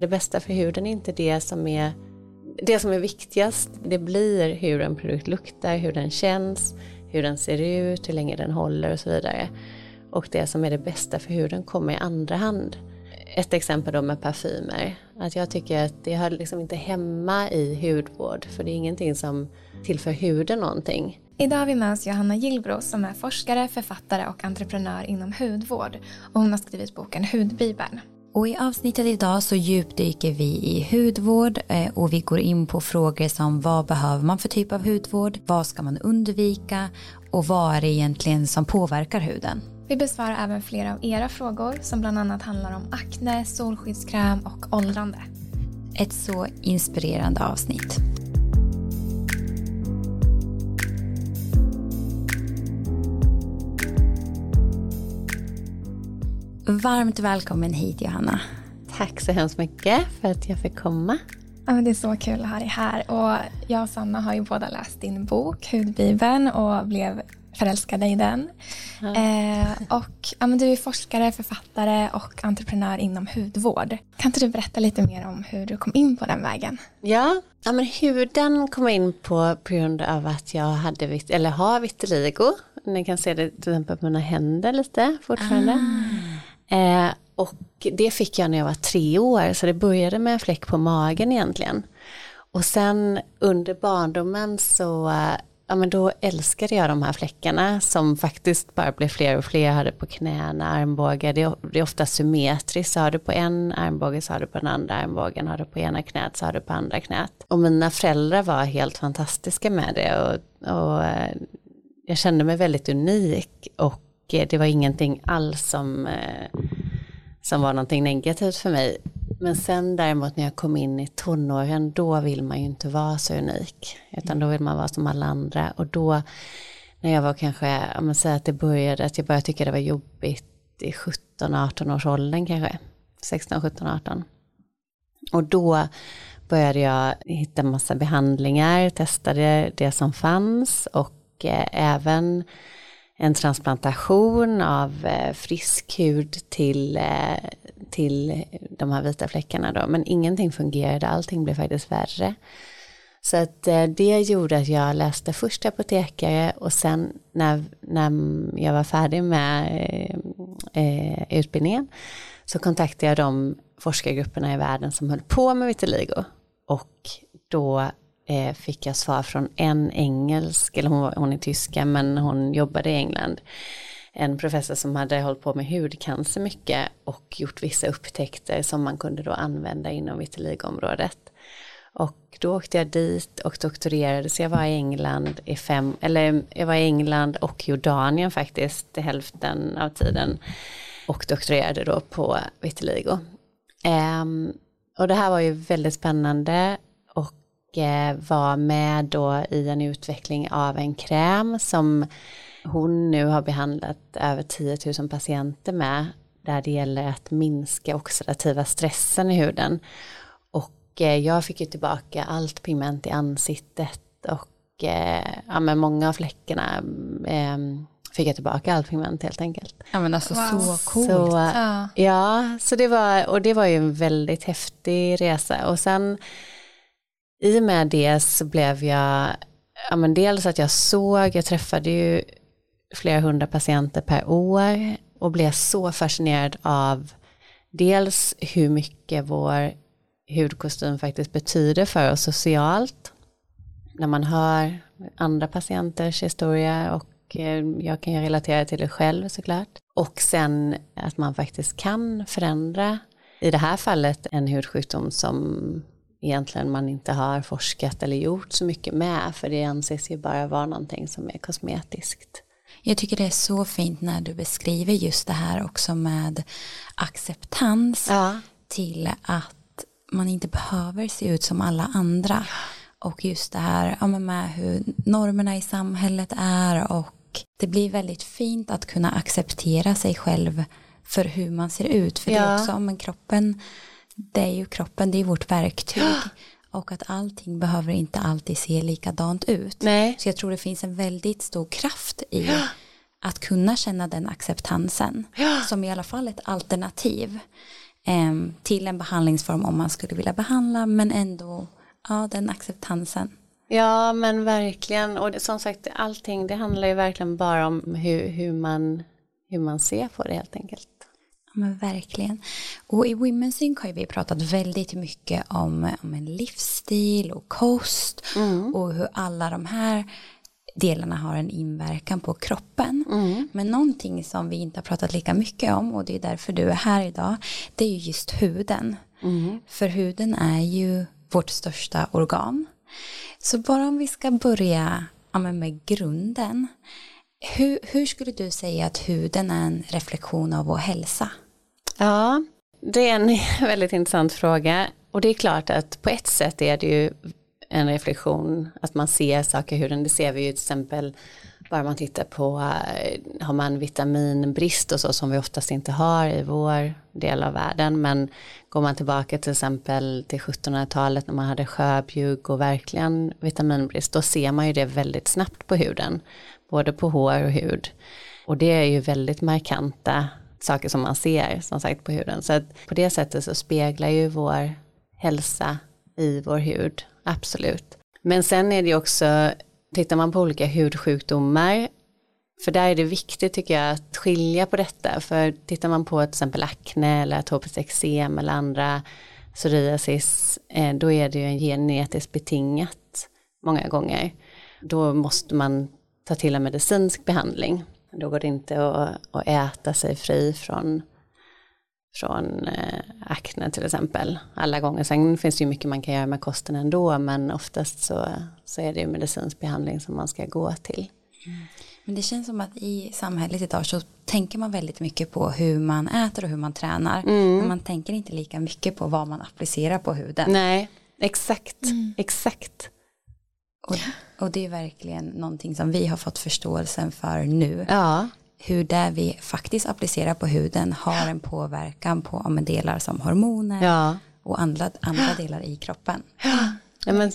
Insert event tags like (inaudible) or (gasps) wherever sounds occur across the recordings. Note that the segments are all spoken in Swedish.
Det bästa för huden är inte det som är det som är viktigast. Det blir hur en produkt luktar, hur den känns, hur den ser ut, hur länge den håller och så vidare. Och det som är det bästa för huden kommer i andra hand. Ett exempel då med parfymer. Att jag tycker att det hör liksom inte hemma i hudvård för det är ingenting som tillför huden någonting. Idag har vi med oss Johanna Gillbro som är forskare, författare och entreprenör inom hudvård. Och hon har skrivit boken Hudbibeln. Och i avsnittet idag så djupdyker vi i hudvård eh, och vi går in på frågor som vad behöver man för typ av hudvård, vad ska man undvika och vad är det egentligen som påverkar huden. Vi besvarar även flera av era frågor som bland annat handlar om akne, solskyddskräm och åldrande. Ett så inspirerande avsnitt. Varmt välkommen hit Johanna. Tack så hemskt mycket för att jag fick komma. Ja, det är så kul att ha dig här. Och jag och Sanna har ju båda läst din bok Hudbibeln och blev förälskade i den. Ja. Eh, och ja, men du är forskare, författare och entreprenör inom hudvård. Kan inte du berätta lite mer om hur du kom in på den vägen? Ja, ja men huden kom jag in på på grund av att jag hade, eller har vitiligo. Ni kan se det till exempel på mina händer lite fortfarande. Ah. Eh, och det fick jag när jag var tre år, så det började med en fläck på magen egentligen. Och sen under barndomen så eh, ja men då älskade jag de här fläckarna som faktiskt bara blev fler och fler. Jag hade på knäna, armbågar, det är, det är ofta symmetriskt. Så har du på en armbåge så har du på den andra armbågen, har du på ena knät så har du på andra knät. Och mina föräldrar var helt fantastiska med det och, och eh, jag kände mig väldigt unik och det var ingenting alls som, eh, som var någonting negativt för mig. Men sen däremot när jag kom in i tonåren, då vill man ju inte vara så unik. Utan då vill man vara som alla andra. Och då, när jag var kanske, om man säger att det började, att jag började tycka det var jobbigt i 17-18 års åldern kanske. 16, 17, 18. Och då började jag hitta massa behandlingar, testade det som fanns och eh, även en transplantation av eh, frisk hud till, eh, till de här vita fläckarna då. Men ingenting fungerade, allting blev faktiskt värre. Så att eh, det gjorde att jag läste först apotekare och sen när, när jag var färdig med eh, utbildningen så kontaktade jag de forskargrupperna i världen som höll på med vitiligo. Och då eh, fick jag svar från en engelsk, eller hon, hon är tyska men hon jobbade i England. En professor som hade hållit på med hudcancer mycket och gjort vissa upptäckter som man kunde då använda inom vitiligoområdet. Och då åkte jag dit och doktorerade, så jag var i England i fem, eller jag var i England och Jordanien faktiskt till hälften av tiden. Och doktorerade då på vitiligo. Um, och det här var ju väldigt spännande var med då i en utveckling av en kräm som hon nu har behandlat över 10 000 patienter med där det gäller att minska oxidativa stressen i huden. Och eh, jag fick ju tillbaka allt pigment i ansiktet och eh, ja, men många av fläckarna fick jag tillbaka allt pigment helt enkelt. Ja men alltså wow. så coolt. Så, ja. ja, så det var, och det var ju en väldigt häftig resa och sen i och med det så blev jag, ja men dels att jag såg, jag träffade ju flera hundra patienter per år och blev så fascinerad av dels hur mycket vår hudkostym faktiskt betyder för oss socialt. När man hör andra patienters historia och eh, jag kan ju relatera till det själv såklart. Och sen att man faktiskt kan förändra, i det här fallet en hudsjukdom som egentligen man inte har forskat eller gjort så mycket med för det anses ju bara vara någonting som är kosmetiskt. Jag tycker det är så fint när du beskriver just det här också med acceptans ja. till att man inte behöver se ut som alla andra och just det här ja, med hur normerna i samhället är och det blir väldigt fint att kunna acceptera sig själv för hur man ser ut för ja. det är också, men kroppen det är ju kroppen, det är vårt verktyg. Och att allting behöver inte alltid se likadant ut. Nej. Så jag tror det finns en väldigt stor kraft i att kunna känna den acceptansen. Som i alla fall ett alternativ. eh, till en behandlingsform om man skulle vilja behandla men ändå ja, den acceptansen. Ja men verkligen och det, som sagt allting det handlar ju verkligen bara om hur, hur, man, hur man ser på det helt enkelt. Men verkligen. Och i Women's Sync har vi pratat väldigt mycket om, om en livsstil och kost mm. och hur alla de här delarna har en inverkan på kroppen. Mm. Men någonting som vi inte har pratat lika mycket om och det är därför du är här idag det är ju just huden. Mm. För huden är ju vårt största organ. Så bara om vi ska börja ja, med grunden. Hur, hur skulle du säga att huden är en reflektion av vår hälsa? Ja, det är en (laughs) väldigt intressant fråga. Och det är klart att på ett sätt är det ju en reflektion, att man ser saker i huden. Det ser vi ju till exempel bara man tittar på, eh, har man vitaminbrist och så som vi oftast inte har i vår del av världen. Men går man tillbaka till exempel till 1700-talet när man hade sjöbjugg och verkligen vitaminbrist, då ser man ju det väldigt snabbt på huden. Både på hår och hud. Och det är ju väldigt markanta saker som man ser som sagt på huden. Så att på det sättet så speglar ju vår hälsa i vår hud, absolut. Men sen är det ju också, tittar man på olika hudsjukdomar, för där är det viktigt tycker jag att skilja på detta. För tittar man på till exempel akne eller atopiskt eksem eller andra psoriasis, eh, då är det ju en genetiskt betingat många gånger. Då måste man ta till en medicinsk behandling. Då går det inte att, att äta sig fri från, från eh, akne till exempel alla gånger. Sen finns det ju mycket man kan göra med kosten ändå men oftast så, så är det ju medicinsk behandling som man ska gå till. Mm. Men det känns som att i samhället idag så tänker man väldigt mycket på hur man äter och hur man tränar. Mm. Men man tänker inte lika mycket på vad man applicerar på huden. Nej, exakt, mm. exakt. Och, och det är verkligen någonting som vi har fått förståelsen för nu. Ja. Hur det vi faktiskt applicerar på huden har en påverkan på om delar som hormoner ja. och andra, andra delar i kroppen. Ja, ja men,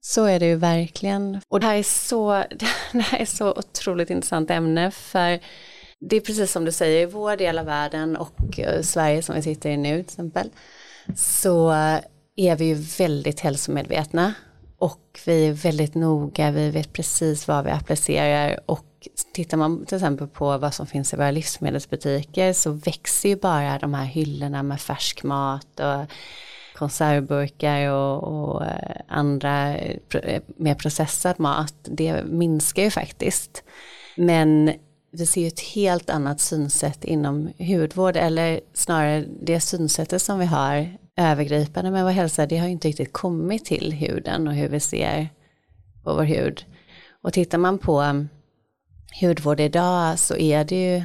så är det ju verkligen. Och det här är så, (laughs) det här är så otroligt intressant ämne för det är precis som du säger, i vår del av världen och eh, Sverige som vi sitter i nu till exempel så är vi ju väldigt hälsomedvetna och vi är väldigt noga, vi vet precis vad vi applicerar och tittar man till exempel på vad som finns i våra livsmedelsbutiker så växer ju bara de här hyllorna med färsk mat och konservburkar och, och eh, andra eh, mer processad mat. Det minskar ju faktiskt. Men vi ser ju ett helt annat synsätt inom hudvård eller snarare det synsättet som vi har övergripande med vår hälsa, det har ju inte riktigt kommit till huden och hur vi ser på vår hud. Och tittar man på um, hudvård idag så är det ju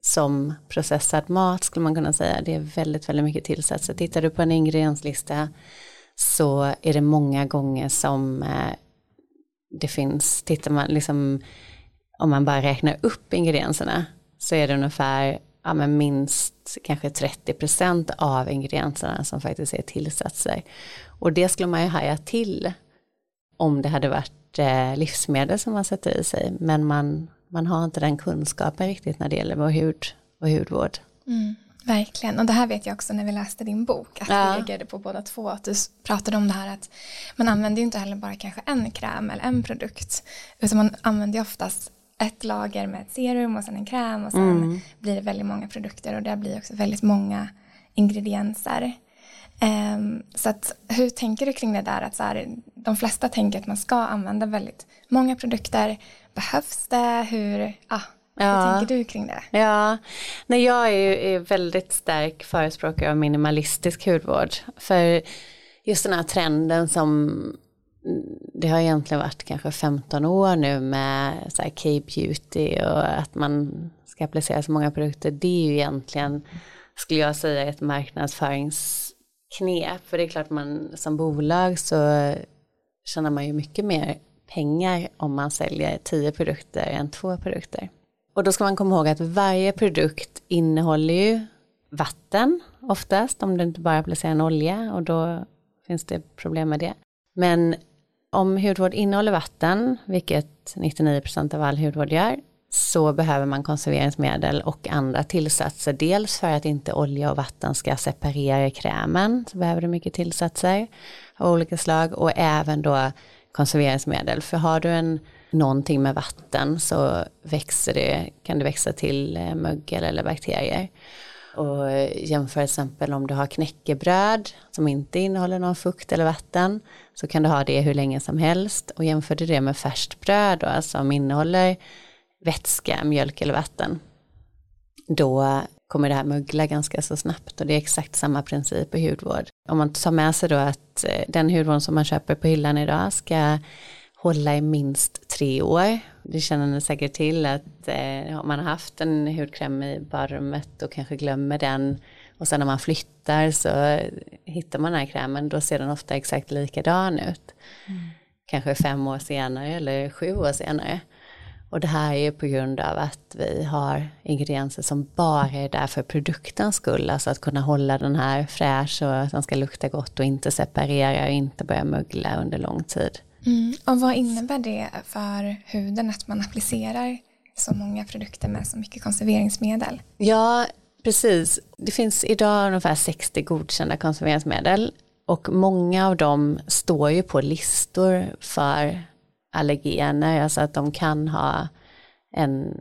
som processad mat skulle man kunna säga. Det är väldigt, väldigt mycket tillsatser. Tittar du på en ingredienslista så är det många gånger som eh, det finns, tittar man liksom, om man bara räknar upp ingredienserna så är det ungefär ja, men minst kanske 30% av ingredienserna som faktiskt är tillsatser. Och det skulle man ju haja till om det hade varit eh, livsmedel som man sätter i sig. Men man, man har inte den kunskapen riktigt när det gäller vår hud och hudvård. Mm, verkligen, och det här vet jag också när vi läste din bok, att ja. vi reagerade på båda två, att du pratade om det här att man använder ju inte heller bara kanske en kräm eller en produkt, utan man använder ju oftast ett lager med ett serum och sen en kräm och sen mm. blir det väldigt många produkter och det blir också väldigt många ingredienser. Um, så att, hur tänker du kring det där att så här, de flesta tänker att man ska använda väldigt många produkter. Behövs det? Hur, ah, ja. hur tänker du kring det? Ja, Nej, jag är, är väldigt stark förespråkare av minimalistisk hudvård. För just den här trenden som det har egentligen varit kanske 15 år nu med så här K-beauty och att man ska applicera så många produkter. Det är ju egentligen, skulle jag säga, ett marknadsföringsknep. För det är klart man som bolag så tjänar man ju mycket mer pengar om man säljer tio produkter än två produkter. Och då ska man komma ihåg att varje produkt innehåller ju vatten oftast om du inte bara applicerar en olja och då finns det problem med det. Men om hudvård innehåller vatten, vilket 99% av all hudvård gör, så behöver man konserveringsmedel och andra tillsatser. Dels för att inte olja och vatten ska separera krämen så behöver du mycket tillsatser av olika slag och även då konserveringsmedel. För har du en, någonting med vatten så växer det, kan det växa till eh, mögel eller bakterier. Och eh, jämför till exempel om du har knäckebröd som inte innehåller någon fukt eller vatten så kan du ha det hur länge som helst och jämför du det med färskt bröd då, alltså som innehåller vätska, mjölk eller vatten då kommer det här mögla ganska så snabbt och det är exakt samma princip i hudvård. Om man tar med sig då att eh, den hudvård som man köper på hyllan idag ska hålla i minst tre år. Det känner ni säkert till att eh, om man har haft en hudkräm i badrummet och kanske glömmer den och sen när man flyttar så hittar man den här krämen då ser den ofta exakt likadan ut. Mm. Kanske fem år senare eller sju år senare. Och det här är på grund av att vi har ingredienser som bara är där för produktens skull. Alltså att kunna hålla den här fräsch och att den ska lukta gott och inte separera och inte börja mögla under lång tid. Mm. Och vad innebär det för huden att man applicerar så många produkter med så mycket konserveringsmedel? Ja, precis. Det finns idag ungefär 60 godkända konserveringsmedel och många av dem står ju på listor för allergener, alltså att de kan ha en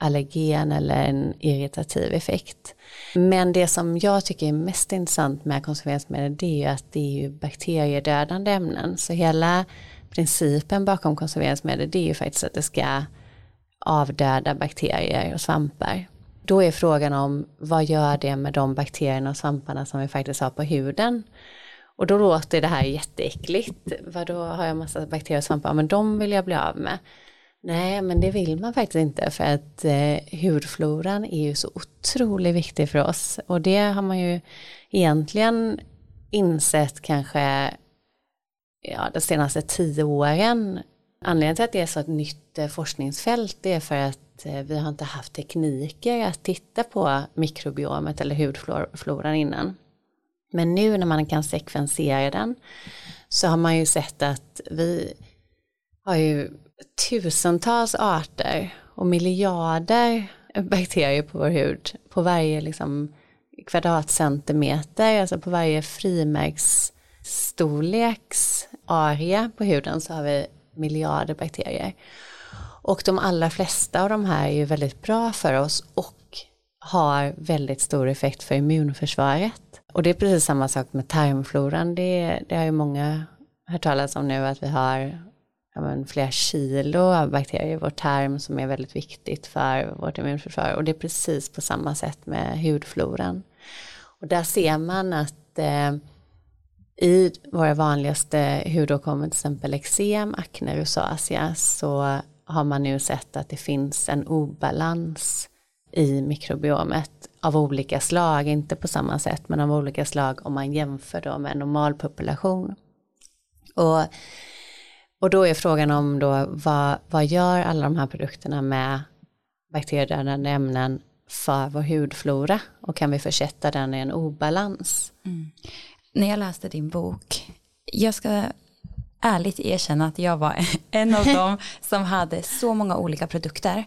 allergen eller en irritativ effekt. Men det som jag tycker är mest intressant med konserveringsmedel det är ju att det är ju bakteriedödande ämnen. Så hela principen bakom konserveringsmedel det är ju faktiskt att det ska avdöda bakterier och svampar. Då är frågan om vad gör det med de bakterierna och svamparna som vi faktiskt har på huden? Och då låter det här jätteäckligt. Vadå har jag massa bakterier och svampar? Men de vill jag bli av med. Nej, men det vill man faktiskt inte för att eh, hudfloran är ju så otroligt viktig för oss. Och det har man ju egentligen insett kanske ja, de senaste tio åren. Anledningen till att det är så ett nytt eh, forskningsfält det är för att eh, vi har inte haft tekniker att titta på mikrobiomet eller hudfloran innan. Men nu när man kan sekvensera den så har man ju sett att vi har ju tusentals arter och miljarder bakterier på vår hud på varje liksom kvadratcentimeter, alltså på varje frimärksstorleks area på huden så har vi miljarder bakterier. Och de allra flesta av de här är ju väldigt bra för oss och har väldigt stor effekt för immunförsvaret. Och det är precis samma sak med tarmfloran. Det, det har ju många hört talas om nu att vi har ja, men, flera kilo av bakterier i vår tarm som är väldigt viktigt för vårt immunförsvar. Och det är precis på samma sätt med hudfloran. Och där ser man att eh, i våra vanligaste hudåkommor, till exempel eksem, akne, rosacea, så har man nu sett att det finns en obalans i mikrobiomet av olika slag, inte på samma sätt men av olika slag om man jämför då med en normal population. Och, och då är frågan om då vad, vad gör alla de här produkterna med bakteriedödande ämnen för vår hudflora och kan vi försätta den i en obalans? Mm. När jag läste din bok, jag ska ärligt erkänna att jag var (laughs) en av dem (laughs) som hade så många olika produkter.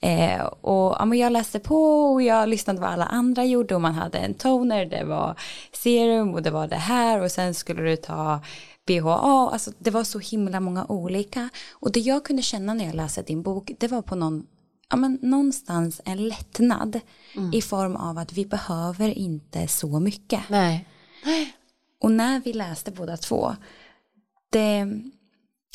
Eh, och ja, men jag läste på och jag lyssnade vad alla andra gjorde och man hade en toner, det var serum och det var det här och sen skulle du ta BHA, alltså det var så himla många olika. Och det jag kunde känna när jag läste din bok, det var på någon, ja men någonstans en lättnad mm. i form av att vi behöver inte så mycket. Nej. Och när vi läste båda två det,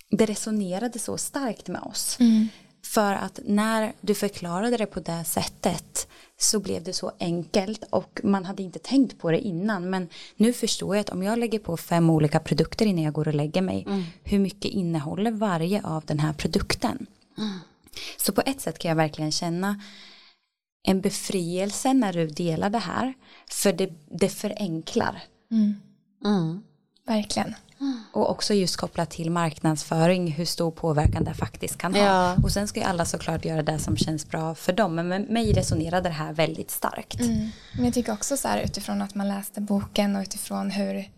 det resonerade så starkt med oss. Mm. För att när du förklarade det på det sättet så blev det så enkelt och man hade inte tänkt på det innan. Men nu förstår jag att om jag lägger på fem olika produkter innan jag går och lägger mig, mm. hur mycket innehåller varje av den här produkten? Mm. Så på ett sätt kan jag verkligen känna en befrielse när du delar det här, för det, det förenklar. Mm. Mm. Verkligen. Och också just kopplat till marknadsföring, hur stor påverkan det faktiskt kan ha. Ja. Och sen ska ju alla såklart göra det som känns bra för dem. Men med mig resonerade det här väldigt starkt. Mm. Men jag tycker också så här utifrån att man läste boken och utifrån hur,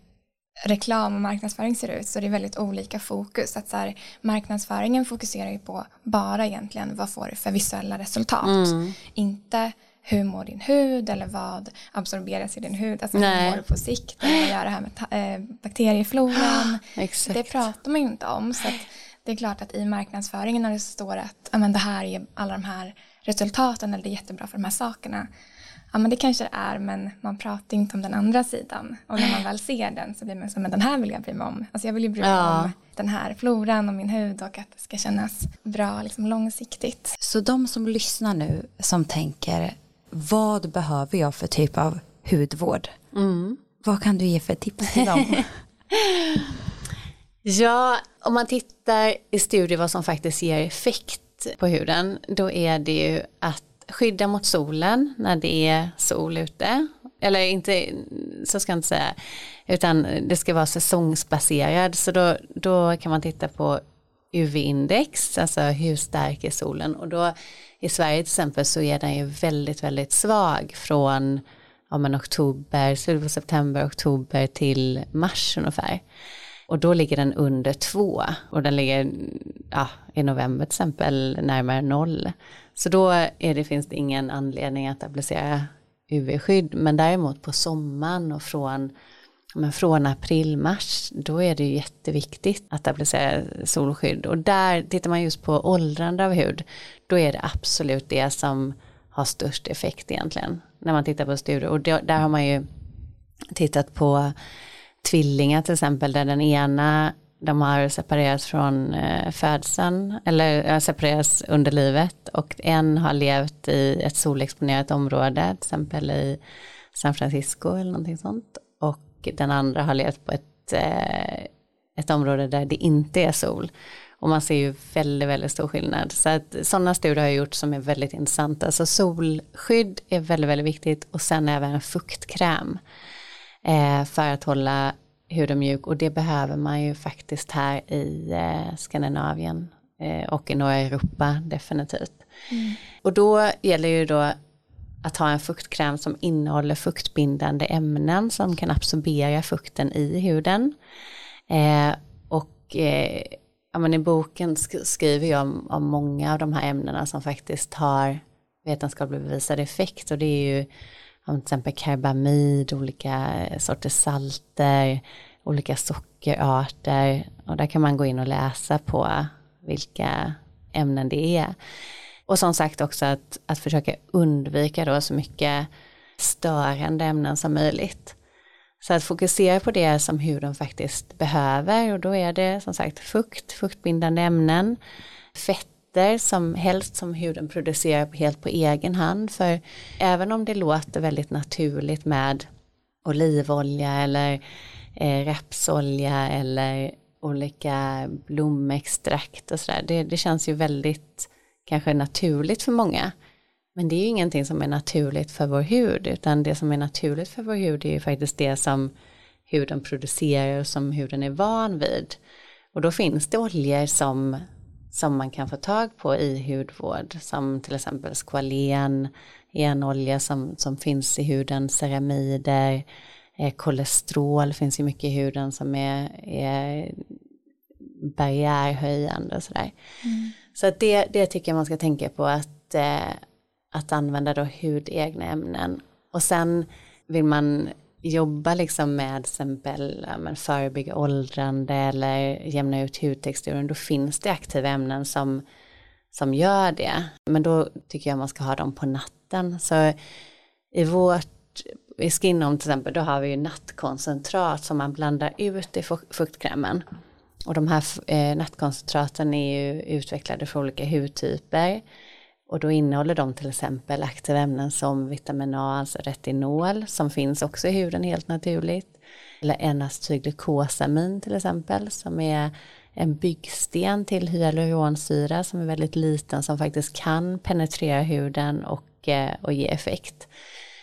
reklam och marknadsföring ser ut så det är väldigt olika fokus. Att så här, marknadsföringen fokuserar ju på bara egentligen vad får du för visuella resultat. Mm. Inte hur mår din hud eller vad absorberas i din hud, alltså Nej. hur mår du på sikt, eller vad gör det här med eh, bakteriefloran. (gasps) det pratar man ju inte om. Så det är klart att i marknadsföringen när det står att men det här är alla de här resultaten eller det är jättebra för de här sakerna. Ja men det kanske det är men man pratar inte om den andra sidan. Och när man väl ser den så blir man så men den här vill jag bry mig om. Alltså jag vill ju bry mig ja. om den här floran och min hud och att det ska kännas bra liksom långsiktigt. Så de som lyssnar nu som tänker vad behöver jag för typ av hudvård? Mm. Vad kan du ge för tips till dem? (laughs) ja, om man tittar i studier vad som faktiskt ger effekt på huden, då är det ju att skydda mot solen när det är sol ute. Eller inte, så ska jag inte säga, utan det ska vara säsongsbaserad. Så då, då kan man titta på UV-index, alltså hur stark är solen. Och då i Sverige till exempel så är den ju väldigt, väldigt svag från ja, men oktober, slutet på september, oktober till mars ungefär. Och då ligger den under två och den ligger ja, i november till exempel närmare noll. Så då är det, finns det ingen anledning att applicera UV-skydd. Men däremot på sommaren och från, men från april, mars, då är det jätteviktigt att applicera solskydd. Och där tittar man just på åldrande av hud, då är det absolut det som har störst effekt egentligen. När man tittar på studier. Och där har man ju tittat på tvillingar till exempel, där den ena de har separerats från eh, födseln eller eh, separerats under livet och en har levt i ett solexponerat område, till exempel i San Francisco eller någonting sånt. Och den andra har levt på ett, eh, ett område där det inte är sol. Och man ser ju väldigt, väldigt stor skillnad. Så att sådana studier har jag gjort som är väldigt intressanta. Så solskydd är väldigt, väldigt viktigt och sen även fuktkräm. Eh, för att hålla huden mjuk och det behöver man ju faktiskt här i eh, Skandinavien och i norra Europa definitivt. Mm. Och då gäller ju då att ha en fuktkräm som innehåller fuktbindande ämnen som kan absorbera fukten i huden. Eh, och eh, ja, men i boken sk skriver jag om, om, många av de här ämnena som faktiskt har vetenskapligt bevisad effekt och det är ju om till exempel karbamid, olika sorters salter, olika sockerarter och där kan man gå in och läsa på vilka ämnen det är. Och som sagt också att, att försöka undvika då så mycket störande ämnen som möjligt. Så att fokusera på det som huden faktiskt behöver och då är det som sagt fukt, fuktbindande ämnen, fetter som helst som huden producerar helt på egen hand. För även om det låter väldigt naturligt med olivolja eller eh, rapsolja eller olika blomextrakt och sådär. Det, det känns ju väldigt kanske naturligt för många. Men det är ju ingenting som är naturligt för vår hud utan det som är naturligt för vår hud är ju faktiskt det som huden producerar och som huden är van vid. Och då finns det oljor som, som man kan få tag på i hudvård som till exempel skvalen, enolja som, som finns i huden, ceramider, eh, kolesterol finns ju mycket i huden som är, är barriärhöjande och sådär. Mm. Så att det, det tycker jag man ska tänka på att, eh, att använda då hudegna ämnen. Och sen vill man jobba liksom med exempel men förebygga åldrande eller jämna ut hudtexturen då finns det aktiva ämnen som, som gör det. Men då tycker jag man ska ha dem på natten. Så i vårt i Skinom till exempel, då har vi ju nattkoncentrat som man blandar ut i fuktkrämen. Och de här eh, nattkoncentraten är ju utvecklade för olika hudtyper. Och då innehåller de till exempel aktiva ämnen som vitamin A, alltså retinol, som finns också i huden helt naturligt. Eller N-acetylglukosamin till exempel, som är en byggsten till hyaluronsyra som är väldigt liten som faktiskt kan penetrera huden och, eh, och ge effekt.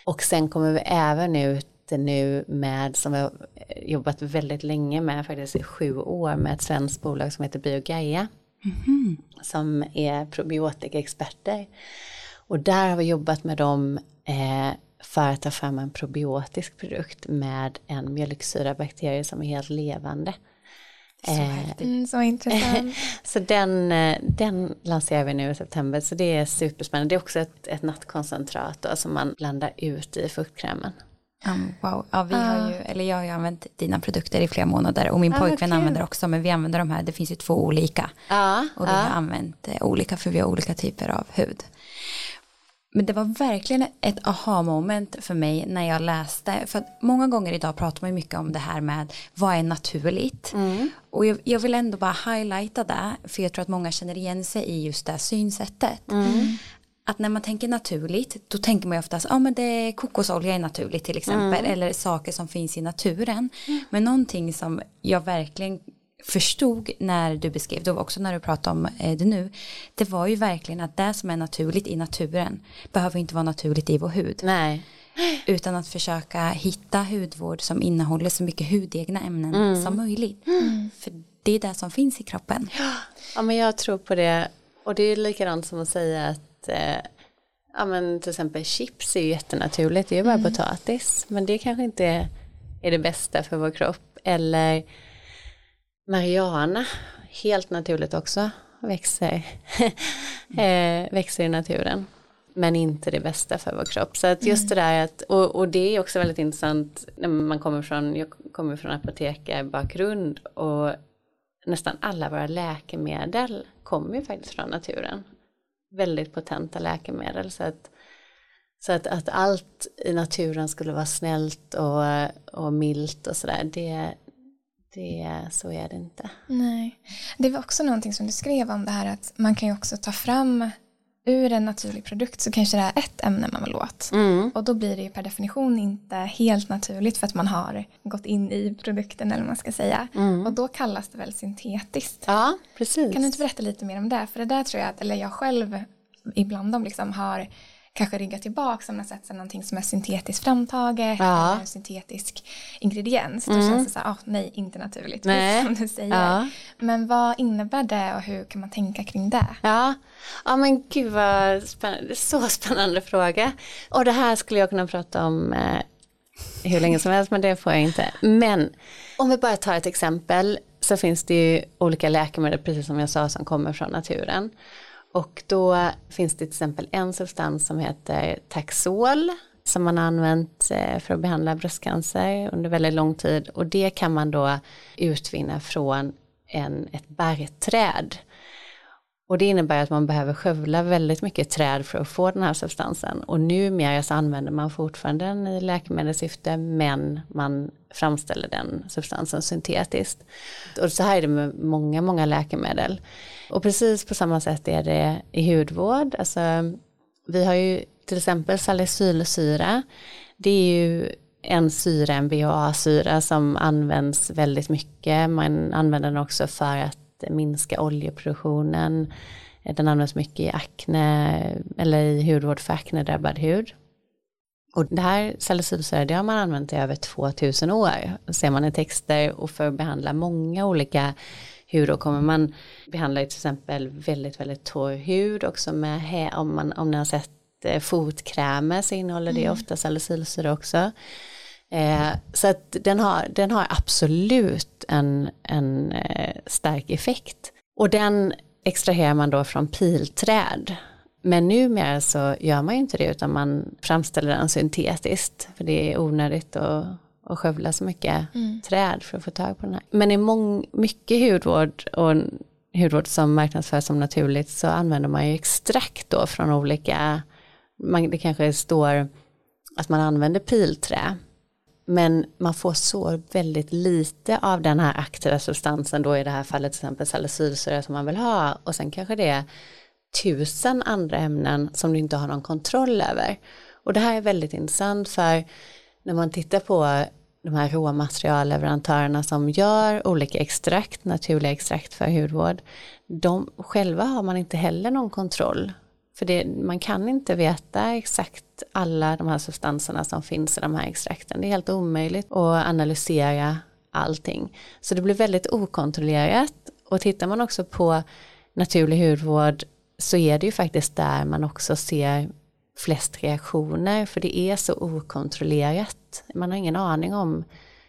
Och sen kommer vi även ut nu med, som har jobbat väldigt länge med, faktiskt i sju år, med ett svenskt bolag som heter Biogaia. Mm. Som är probiotikexperter. Och där har vi jobbat med dem eh, för att ta fram en probiotisk produkt med en mjölksyrabakterie som är helt levande. Så, eh, mm, så intressant. (laughs) så den, eh, den lanserar vi nu i september så det är superspännande. Det är också ett, ett nattkoncentrat då, som man blandar ut i fuktkrämen. Um, wow, ja, vi har ju, eller jag har ju använt dina produkter i flera månader och min ah, pojkvän använder också men vi använder de här, det finns ju två olika. Ah, och vi ah. har använt eh, olika för vi har olika typer av hud. Men det var verkligen ett aha moment för mig när jag läste. För att många gånger idag pratar man mycket om det här med vad är naturligt. Mm. Och jag, jag, vill ändå bara highlighta det. För jag tror att många känner igen sig i just det synsättet. Mm. Att när man tänker naturligt då tänker man ju oftast, ja ah, men det kokosolja är naturligt till exempel. Mm. Eller saker som finns i naturen. Mm. Men någonting som jag verkligen förstod när du beskrev det och också när du pratade om eh, det nu det var ju verkligen att det som är naturligt i naturen behöver inte vara naturligt i vår hud. Nej. Utan att försöka hitta hudvård som innehåller så mycket hudegna ämnen mm. som möjligt. Mm. För det är det som finns i kroppen. Ja men jag tror på det och det är likadant som att säga att eh, ja men till exempel chips är ju jättenaturligt, det är ju bara mm. potatis. Men det kanske inte är, det bästa för vår kropp. Eller Mariana, helt naturligt också, växer, (laughs) eh, växer i naturen. Men inte det bästa för vår kropp. Så att just mm. det där att, och, och, det är också väldigt intressant när man kommer från, jag kommer från apotekarbakgrund och nästan alla våra läkemedel kommer ju faktiskt från naturen. Väldigt potenta läkemedel. Så att, så att, att allt i naturen skulle vara snällt och, och milt och sådär, det, det, så är det inte. Nej. Det var också någonting som du skrev om det här att man kan ju också ta fram ur en naturlig produkt så kanske det är ett ämne man vill åt. Mm. Och då blir det ju per definition inte helt naturligt för att man har gått in i produkten eller vad man ska säga. Mm. Och då kallas det väl syntetiskt. Ja, precis. Kan du inte berätta lite mer om det? För det där tror jag att, eller jag själv ibland om liksom har kanske rygga tillbaka om man sig någonting som är syntetiskt framtaget ja. eller syntetisk ingrediens. Mm. Då känns det så här, oh, nej, inte naturligt, nej. (laughs) som du säger. Ja. Men vad innebär det och hur kan man tänka kring det? Ja, ja men gud vad spännande, så spännande fråga. Och det här skulle jag kunna prata om eh, hur länge som helst, men det får jag inte. Men om vi bara tar ett exempel så finns det ju olika läkemedel, precis som jag sa, som kommer från naturen. Och då finns det till exempel en substans som heter Taxol som man har använt eh, för att behandla bröstcancer under väldigt lång tid och det kan man då utvinna från en, ett barrträd. Och det innebär att man behöver skövla väldigt mycket träd för att få den här substansen. Och numera så använder man fortfarande den i läkemedelssyfte men man framställer den substansen syntetiskt. Och så här är det med många, många läkemedel. Och precis på samma sätt är det i hudvård. Alltså, vi har ju till exempel salicylsyra. Det är ju en syra, en BHA-syra som används väldigt mycket. Man använder den också för att minska oljeproduktionen. Den används mycket i akne eller i hudvård för aknedrabbad hud. Och det här salicylsyra det har man använt i över 2000 år. Ser man i texter och för att behandla många olika hudår kommer man behandla till exempel väldigt väldigt torr hud också med om man om ni har sett eh, fotkrämer så innehåller det mm. ofta salicylsyra också. Eh, så att den har, den har absolut en, en eh, stark effekt. Och den extraherar man då från pilträd. Men numera så gör man ju inte det utan man framställer den syntetiskt. För det är onödigt att, att skövla så mycket mm. träd för att få tag på den här. Men i mång, mycket hudvård och hudvård som marknadsförs som naturligt så använder man ju extrakt då från olika, man, det kanske står att man använder pilträ men man får så väldigt lite av den här aktiva substansen då i det här fallet till exempel salicylsyra som man vill ha och sen kanske det är tusen andra ämnen som du inte har någon kontroll över. Och det här är väldigt intressant för när man tittar på de här råmaterialleverantörerna som gör olika extrakt, naturliga extrakt för hudvård, de själva har man inte heller någon kontroll för det, man kan inte veta exakt alla de här substanserna som finns i de här extrakten. Det är helt omöjligt att analysera allting. Så det blir väldigt okontrollerat. Och tittar man också på naturlig hudvård så är det ju faktiskt där man också ser flest reaktioner för det är så okontrollerat. Man har ingen aning om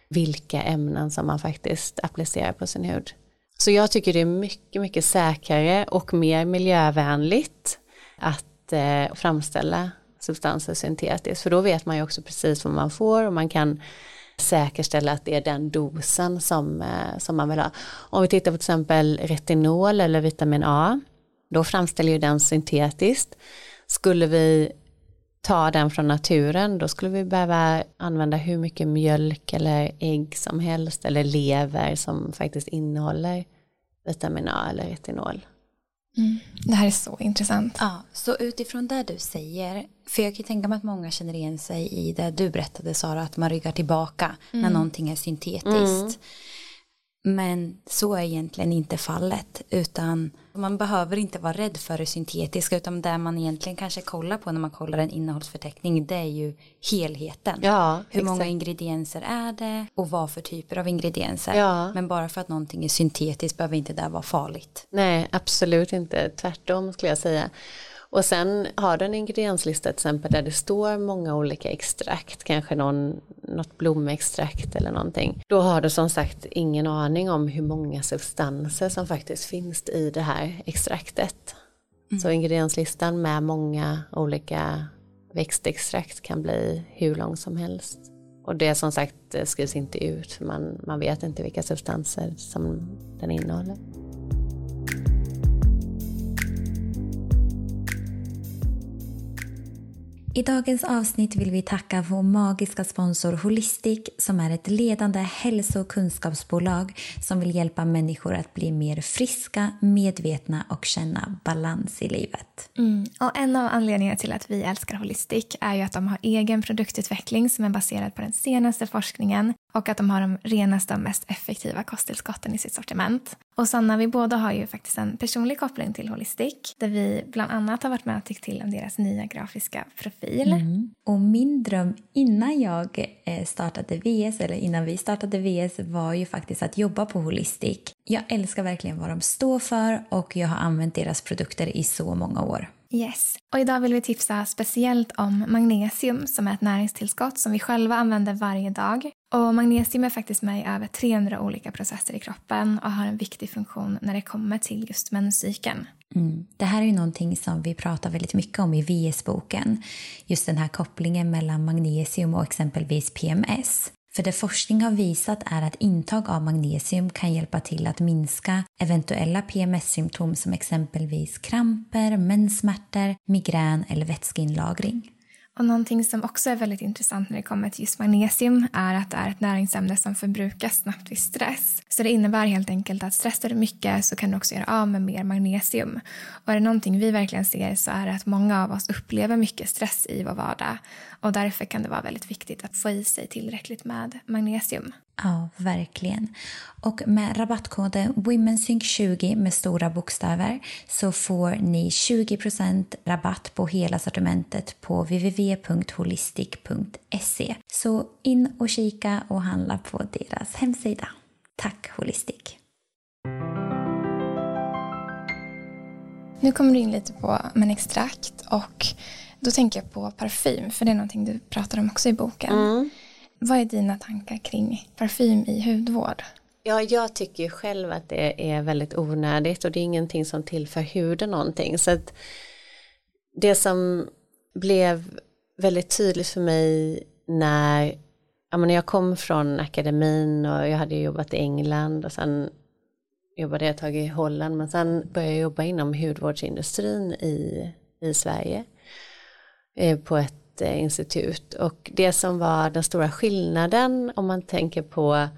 vilka ämnen som man faktiskt applicerar på sin hud. Så jag tycker det är mycket, mycket säkrare och mer miljövänligt att eh, framställa substanser syntetiskt. För då vet man ju också precis vad man får och man kan säkerställa att det är den dosen som, eh, som man vill ha. Om vi tittar på till exempel retinol eller vitamin A, då framställer ju den syntetiskt. Skulle vi ta den från naturen då skulle vi behöva använda hur mycket mjölk eller ägg som helst eller lever som faktiskt innehåller vitamin A eller retinol. Mm. Det här är så intressant. Ja, så utifrån det du säger, för jag kan tänka mig att många känner igen sig i det du berättade Sara, att man ryggar tillbaka mm. när någonting är syntetiskt. Mm. Men så är egentligen inte fallet utan man behöver inte vara rädd för det syntetiska utan det man egentligen kanske kollar på när man kollar en innehållsförteckning det är ju helheten. Ja, Hur exakt. många ingredienser är det och vad för typer av ingredienser. Ja. Men bara för att någonting är syntetiskt behöver inte det vara farligt. Nej, absolut inte. Tvärtom skulle jag säga. Och sen har du en ingredienslista till exempel där det står många olika extrakt, kanske någon, något blomextrakt eller någonting. Då har du som sagt ingen aning om hur många substanser som faktiskt finns i det här extraktet. Mm. Så ingredienslistan med många olika växtextrakt kan bli hur lång som helst. Och det som sagt skrivs inte ut man, man vet inte vilka substanser som den innehåller. I dagens avsnitt vill vi tacka vår magiska sponsor Holistic som är ett ledande hälso och kunskapsbolag som vill hjälpa människor att bli mer friska, medvetna och känna balans i livet. Mm. Och En av anledningarna till att vi älskar Holistic är ju att de har egen produktutveckling som är baserad på den senaste forskningen och att de har de renaste och mest effektiva kosttillskotten i sitt sortiment. Och Sanna, vi båda har ju faktiskt en personlig koppling till Holistic där vi bland annat har varit med och tyckt till om deras nya grafiska profil. Mm. Och min dröm innan jag eh, startade VS, eller innan vi startade VS, var ju faktiskt att jobba på Holistic. Jag älskar verkligen vad de står för och jag har använt deras produkter i så många år. Yes. Och idag vill vi tipsa speciellt om magnesium som är ett näringstillskott som vi själva använder varje dag. Och magnesium är faktiskt med i över 300 olika processer i kroppen och har en viktig funktion när det kommer till just menscykeln. Mm. Det här är ju någonting som vi pratar väldigt mycket om i VS-boken. Just den här kopplingen mellan magnesium och exempelvis PMS. För det forskning har visat är att intag av magnesium kan hjälpa till att minska eventuella PMS-symptom som exempelvis kramper, menssmärtor, migrän eller vätskeinlagring. Och någonting som också är väldigt intressant när det kommer till just magnesium är att det är ett näringsämne som förbrukas snabbt vid stress. Så det innebär helt enkelt att stressar du mycket så kan du också göra av med mer magnesium. Och är det någonting vi verkligen ser så är det att många av oss upplever mycket stress i vår vardag. Och därför kan det vara väldigt viktigt att få i sig tillräckligt med magnesium. Ja, verkligen. Och med rabattkoden WomenSync20 med stora bokstäver så får ni 20% rabatt på hela sortimentet på www.holistic.se. Så in och kika och handla på deras hemsida. Tack Holistic! Nu kommer du in lite på men extrakt och då tänker jag på parfym för det är någonting du pratar om också i boken. Mm. Vad är dina tankar kring parfym i hudvård? Ja, jag tycker ju själv att det är väldigt onödigt och det är ingenting som tillför huden någonting. Så att det som blev väldigt tydligt för mig när jag kom från akademin och jag hade jobbat i England och sen jobbade jag ett tag i Holland men sen började jag jobba inom hudvårdsindustrin i, i Sverige eh, på ett institut och det som var den stora skillnaden om man tänker på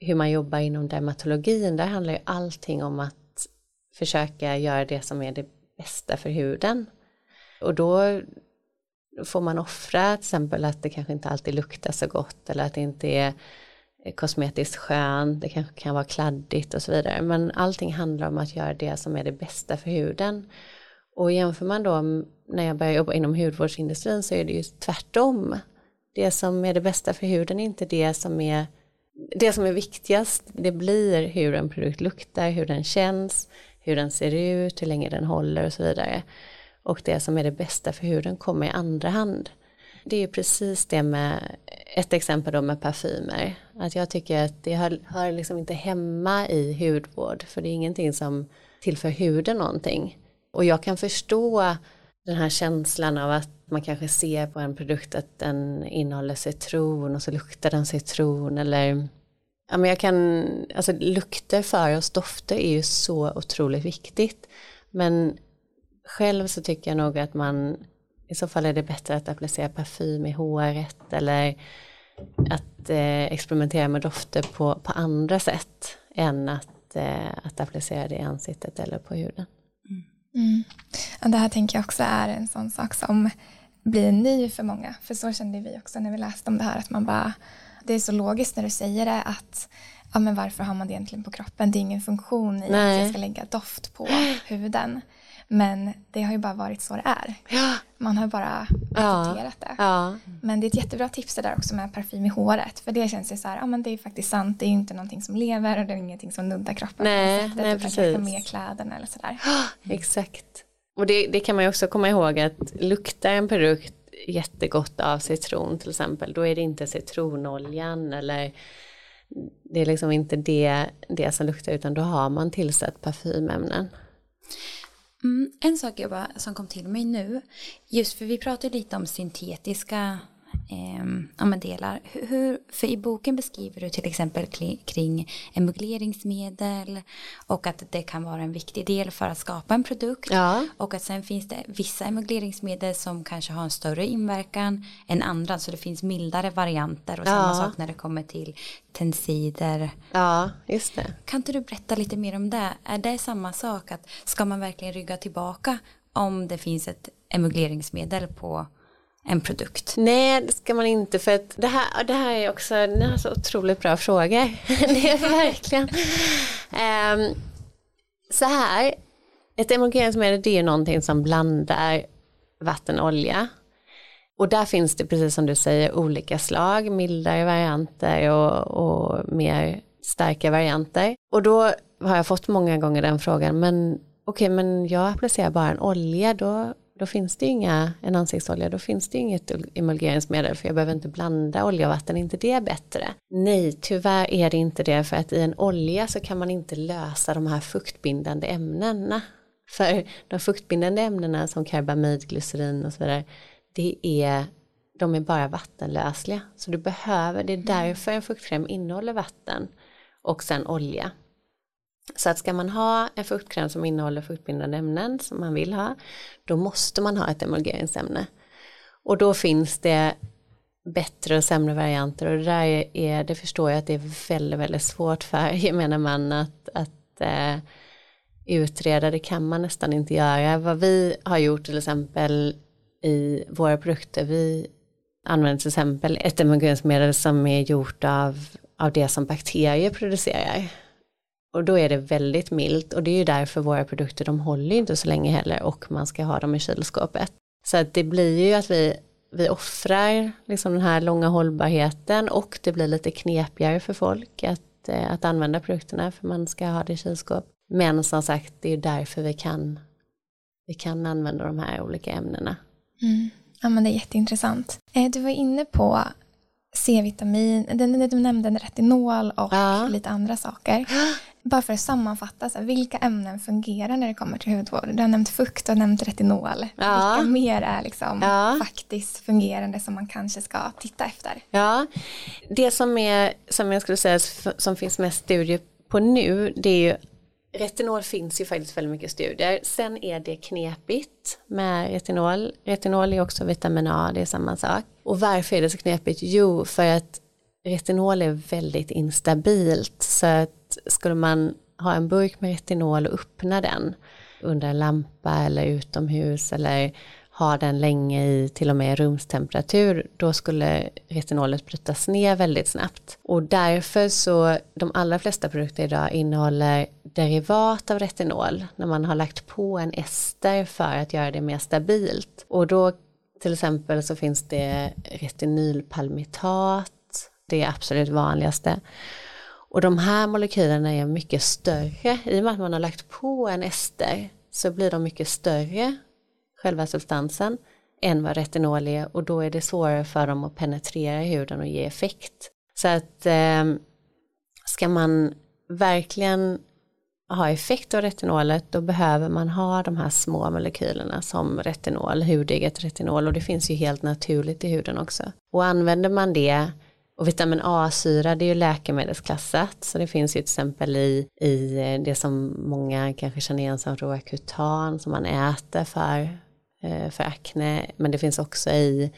hur man jobbar inom dermatologin, där handlar ju allting om att försöka göra det som är det bästa för huden. Och då får man offra till exempel att det kanske inte alltid luktar så gott eller att det inte är kosmetiskt skönt, det kanske kan vara kladdigt och så vidare. Men allting handlar om att göra det som är det bästa för huden. Och jämför man då när jag började jobba inom hudvårdsindustrin så är det ju tvärtom. Det som är det bästa för huden är inte det som är det som är viktigast. Det blir hur en produkt luktar, hur den känns, hur den ser ut, hur länge den håller och så vidare. och det som är det bästa för huden kommer i andra hand. Det är ju precis det med ett exempel då med parfymer. Att jag tycker att det hör, hör liksom inte hemma i hudvård för det är ingenting som tillför huden någonting. Och jag kan förstå den här känslan av att man kanske ser på en produkt att den innehåller citron och så luktar den citron eller ja men jag kan, alltså lukter för oss, dofter är ju så otroligt viktigt. Men själv så tycker jag nog att man i så fall är det bättre att applicera parfym i håret eller att eh, experimentera med dofter på, på andra sätt än att, eh, att applicera det i ansiktet eller på huden. Mm. Det här tänker jag också är en sån sak som blir ny för många. För så kände vi också när vi läste om det här att man bara det är så logiskt när du säger det att ja, men varför har man det egentligen på kroppen? Det är ingen funktion i Nej. att jag ska lägga doft på (gasps) huden. Men det har ju bara varit så det är. Ja. Man har bara accepterat ja. det. Ja. Men det är ett jättebra tips det där också med parfym i håret. För det känns ju så här, ja men det är faktiskt sant. Det är ju inte någonting som lever och det är ingenting som nuddar kroppen. Nej, sättet, nej utan precis. kanske med kläderna eller sådär. Exakt. Och det, det, kan man ju också komma ihåg att luktar en produkt jättegott av citron till exempel, då är det inte citronoljan eller det är liksom inte det, det som luktar utan då har man tillsatt parfymämnen. Mm, en sak jag bara, som kom till mig nu, just för vi pratade lite om syntetiska eh, delar. Hur, för i boken beskriver du till exempel kring emulgeringsmedel och att det kan vara en viktig del för att skapa en produkt. Ja. Och att sen finns det vissa emulgeringsmedel som kanske har en större inverkan än andra. Så det finns mildare varianter och ja. samma sak när det kommer till tensider. Ja, just det. Kan inte du berätta lite mer om det? Är det samma sak? att Ska man verkligen rygga tillbaka om det finns ett emulgeringsmedel på en produkt? Nej, det ska man inte för att det här, det här är också ni har så otroligt bra frågor. (laughs) det är verkligen. Um, så här, ett emulgeringsmedel det är någonting som blandar vatten och olja. Och där finns det precis som du säger olika slag, mildare varianter och, och mer starka varianter. Och då har jag fått många gånger den frågan, men okej, okay, men jag applicerar bara en olja, då då finns det inga, en ansiktsolja, då finns det inget emulgeringsmedel för jag behöver inte blanda olja och vatten, är inte det bättre? Nej, tyvärr är det inte det för att i en olja så kan man inte lösa de här fuktbindande ämnena. För de fuktbindande ämnena som karbamid, glycerin och så vidare, det är, de är bara vattenlösliga. Så du behöver, det är därför en fuktkräm innehåller vatten och sen olja. Så att ska man ha en fuktkräm som innehåller fuktbindande ämnen som man vill ha, då måste man ha ett emulgeringsämne. Och då finns det bättre och sämre varianter och det där är, det förstår jag att det är väldigt, väldigt svårt för (laughs) gemene man att, att eh, utreda, det kan man nästan inte göra. Vad vi har gjort till exempel i våra produkter, vi använder till exempel ett emulgeringsmedel som är gjort av, av det som bakterier producerar. Och då är det väldigt milt och det är ju därför våra produkter de håller inte så länge heller och man ska ha dem i kylskåpet. Så att det blir ju att vi, vi offrar liksom den här långa hållbarheten och det blir lite knepigare för folk att, eh, att använda produkterna för man ska ha det i kylskåp. Men som sagt det är därför vi kan, vi kan använda de här olika ämnena. Mm. Ja men det är jätteintressant. Eh, du var inne på C-vitamin, du nämnde retinol och ja. lite andra saker. Bara för att sammanfatta, så här, vilka ämnen fungerar när det kommer till hudvård? Du har nämnt fukt och nämnt retinol. Ja. Vilka mer är liksom ja. faktiskt fungerande som man kanske ska titta efter? Ja, det som, är, som jag skulle säga som finns mest studier på nu det är ju Retinol finns ju faktiskt väldigt mycket studier. Sen är det knepigt med retinol. Retinol är också vitamin A, det är samma sak. Och varför är det så knepigt? Jo, för att retinol är väldigt instabilt. Så att skulle man ha en burk med retinol och öppna den under en lampa eller utomhus eller ha den länge i till och med rumstemperatur då skulle retinolet brytas ner väldigt snabbt. Och därför så de allra flesta produkter idag innehåller derivat av retinol när man har lagt på en ester för att göra det mer stabilt. Och då till exempel så finns det retinylpalmitat, det är absolut vanligaste. Och de här molekylerna är mycket större, i och med att man har lagt på en ester så blir de mycket större själva substansen, än vad retinol är och då är det svårare för dem att penetrera huden och ge effekt. Så att eh, ska man verkligen ha effekt av retinolet då behöver man ha de här små molekylerna som retinol, hudeget retinol och det finns ju helt naturligt i huden också. Och använder man det och vitamin A-syra det är ju läkemedelsklassat så det finns ju till exempel i, i det som många kanske känner igen som Roacutan som man äter för, Eh, för akne men det finns också i,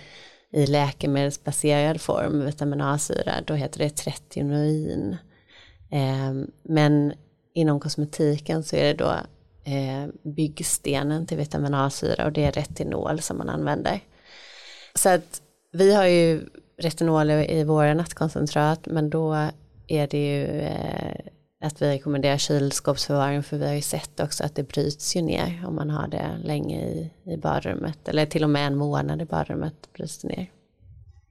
i läkemedelsbaserad form vitamin A-syra då heter det tretinoin. Eh, men inom kosmetiken så är det då eh, byggstenen till vitamin A-syra och det är retinol som man använder. Så att vi har ju retinol i våra nattkoncentrat men då är det ju eh, att vi rekommenderar kylskåpsförvaring för vi har ju sett också att det bryts ju ner om man har det länge i, i badrummet eller till och med en månad i badrummet bryts det ner.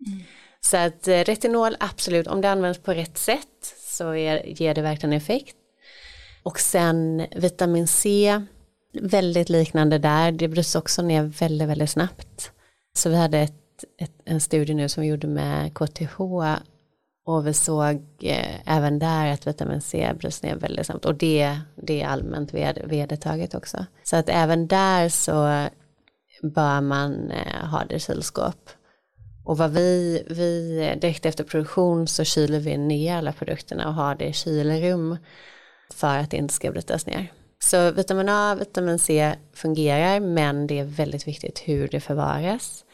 Mm. Så att eh, retinol absolut, om det används på rätt sätt så är, ger det verkligen effekt. Och sen vitamin C, väldigt liknande där, det bryts också ner väldigt, väldigt snabbt. Så vi hade ett ett, en studie nu som vi gjorde med KTH och vi såg eh, även där att vitamin C bryts ner väldigt snabbt och det, det är allmänt ved, vedertaget också. Så att även där så bör man eh, ha det i kylskåp. Och vad vi, vi, direkt efter produktion så kyler vi ner alla produkterna och har det i kylrum för att det inte ska brytas ner. Så vitamin A, vitamin C fungerar men det är väldigt viktigt hur det förvaras.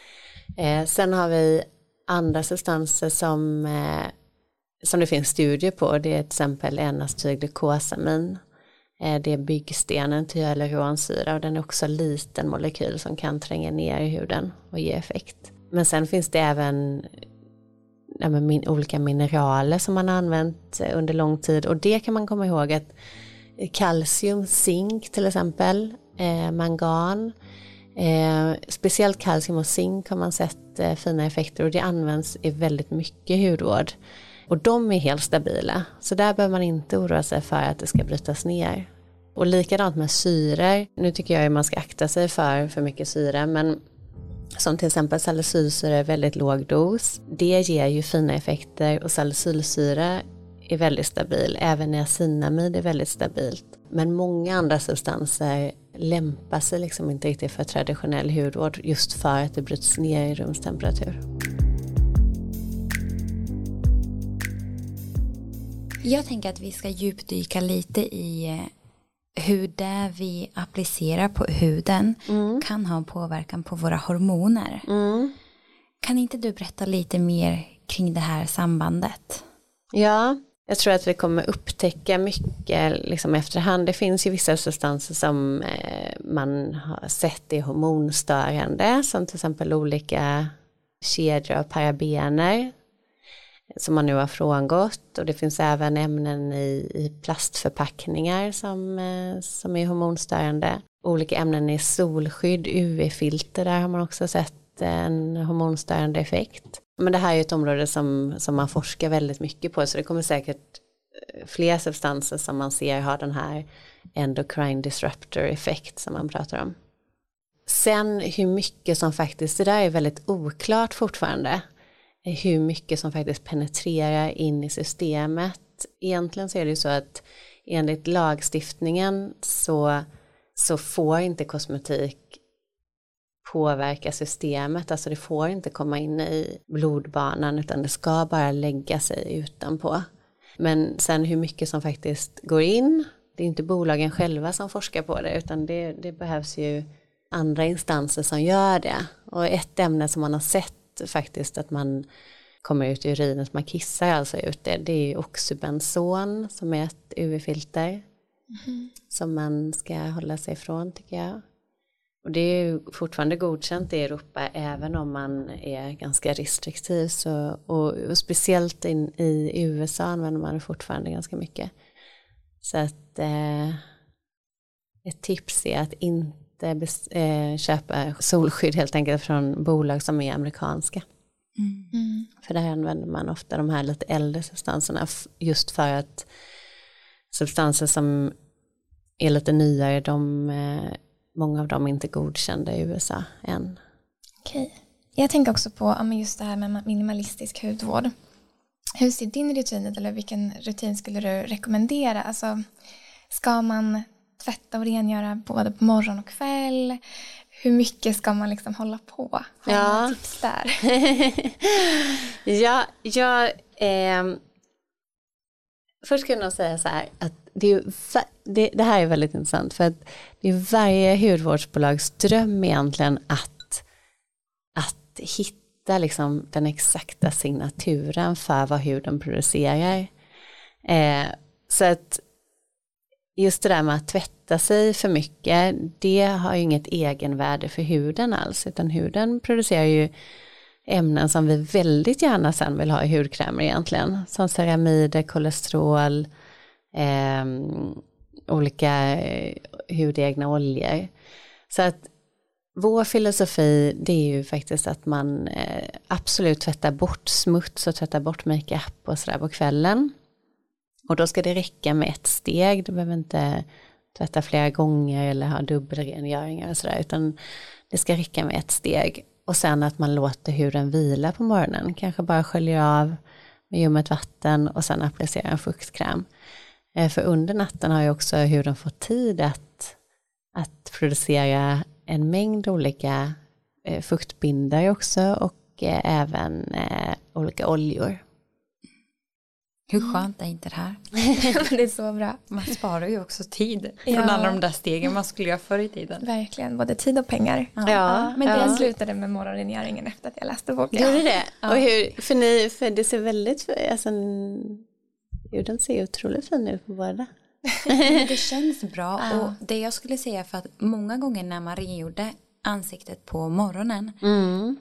Eh, sen har vi andra substanser som, eh, som det finns studier på. Det är till exempel N-acetylglukosamin. Eh, det är byggstenen till hyaluronsyra och den är också en liten molekyl som kan tränga ner i huden och ge effekt. Men sen finns det även ja, min, olika mineraler som man har använt eh, under lång tid och det kan man komma ihåg att kalcium, zink till exempel, eh, mangan, Eh, speciellt kalcium och zink har man sett eh, fina effekter och det används i väldigt mycket hudvård. Och de är helt stabila, så där behöver man inte oroa sig för att det ska brytas ner. Och likadant med syror, nu tycker jag att man ska akta sig för för mycket syre, men som till exempel salicylsyra i väldigt låg dos. Det ger ju fina effekter och salicylsyra är väldigt stabil, även niacinamid är väldigt stabilt. Men många andra substanser lämpar sig liksom inte riktigt för traditionell hudvård just för att det bryts ner i rumstemperatur. Jag tänker att vi ska djupdyka lite i eh, hur det vi applicerar på huden mm. kan ha påverkan på våra hormoner. Mm. Kan inte du berätta lite mer kring det här sambandet? Ja, jag tror att vi kommer upptäcka mycket liksom efterhand. Det finns ju vissa substanser som eh, man har sett är hormonstörande som till exempel olika kedjor av parabener som man nu har frångått och det finns även ämnen i, i plastförpackningar som, eh, som är hormonstörande. Olika ämnen i solskydd, UV-filter, där har man också sett en hormonstörande effekt. Men det här är ett område som, som man forskar väldigt mycket på så det kommer säkert eh, fler substanser som man ser har den här endocrine disruptor effekt som man pratar om. Sen hur mycket som faktiskt, det där är väldigt oklart fortfarande, hur mycket som faktiskt penetrerar in i systemet. Egentligen så är det ju så att enligt lagstiftningen så, så får inte kosmetik påverka systemet, alltså det får inte komma in i blodbanan utan det ska bara lägga sig utanpå. Men sen hur mycket som faktiskt går in, det är inte bolagen själva som forskar på det utan det, det behövs ju andra instanser som gör det. Och ett ämne som man har sett faktiskt att man kommer ut i urinen, man kissar alltså ut det, det är oxybenzon som är ett UV-filter mm. som man ska hålla sig ifrån tycker jag. Och det är fortfarande godkänt i Europa även om man är ganska restriktiv. Så, och, och speciellt in, i USA använder man det fortfarande ganska mycket. Så att eh, ett tips är att inte eh, köpa solskydd helt enkelt från bolag som är amerikanska. Mm. Mm. För där använder man ofta de här lite äldre substanserna just för att substanser som är lite nyare de eh, många av dem är inte godkända i USA än. Okej. Jag tänker också på just det här med minimalistisk hudvård. Hur ser din rutin ut eller vilken rutin skulle du rekommendera? Alltså, ska man tvätta och rengöra både på morgon och kväll? Hur mycket ska man liksom hålla på? Har ja. tips där? (laughs) ja, jag... Eh, först ska jag nog säga så här att det, är, det, det, här är väldigt intressant för att det är varje hudvårdsbolags dröm egentligen att, att hitta liksom den exakta signaturen för vad huden producerar. Eh, så att just det där med att tvätta sig för mycket, det har ju inget egenvärde för huden alls, utan huden producerar ju ämnen som vi väldigt gärna sen vill ha i hudkrämer egentligen, som ceramider, kolesterol, ehm, eh, olika hudegna oljor. Så att vår filosofi det är ju faktiskt att man eh, absolut tvättar bort smuts och tvättar bort makeup och sådär på kvällen. Och då ska det räcka med ett steg, du behöver inte tvätta flera gånger eller ha dubbelrengöringar och sådär, utan det ska räcka med ett steg. Och sen att man låter huden vila på morgonen, kanske bara sköljer av med ljummet vatten och sen applicerar en fuktkräm. Eh, för under natten har ju också huden fått tid att, att producera en mängd olika eh, fuktbindare också och eh, även olika oljor. Hur mm. skönt är inte det här? (laughs) det är så bra. Man sparar ju också tid från ja. alla de där stegen man skulle göra förr i tiden. Verkligen, både tid och pengar. Ja. ja. Men det ja. slutade med morgonrengöringen efter att jag läste boken. Gjorde det? Ja. Och hur, för, ni, för det ser väldigt, alltså, den ser otroligt fin ut på båda. det (laughs) känns bra och det jag skulle säga för att många gånger när man rengjorde ansiktet på morgonen mm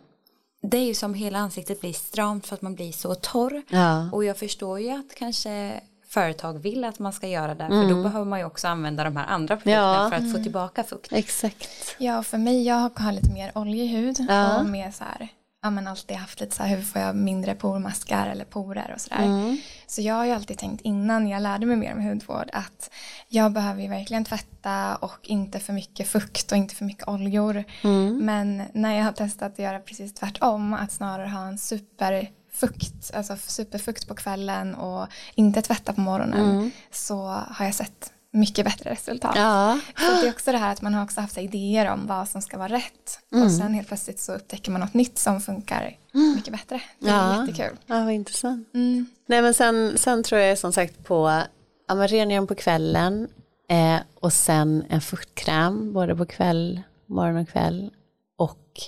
det är ju som hela ansiktet blir stramt för att man blir så torr. Ja. Och jag förstår ju att kanske företag vill att man ska göra det. För mm. då behöver man ju också använda de här andra produkterna ja. för att mm. få tillbaka fukt. Exakt. Ja, för mig, jag har lite mer oljig hud ja. och mer så här ja, men alltid haft lite så här, hur får jag mindre pormaskar eller porer och sådär. Mm. Så jag har ju alltid tänkt innan jag lärde mig mer om hudvård att jag behöver ju verkligen tvätta och inte för mycket fukt och inte för mycket oljor. Mm. Men när jag har testat att göra precis tvärtom, att snarare ha en superfukt, alltså superfukt på kvällen och inte tvätta på morgonen mm. så har jag sett mycket bättre resultat. Ja. Så det är också det här att man har också haft idéer om vad som ska vara rätt. Mm. Och sen helt plötsligt så upptäcker man något nytt som funkar mm. mycket bättre. Det är ja. jättekul. Ja, vad intressant. Mm. Nej men sen, sen tror jag som sagt på ja, rengöring på kvällen eh, och sen en fuktkräm både på kväll, morgon och kväll. Och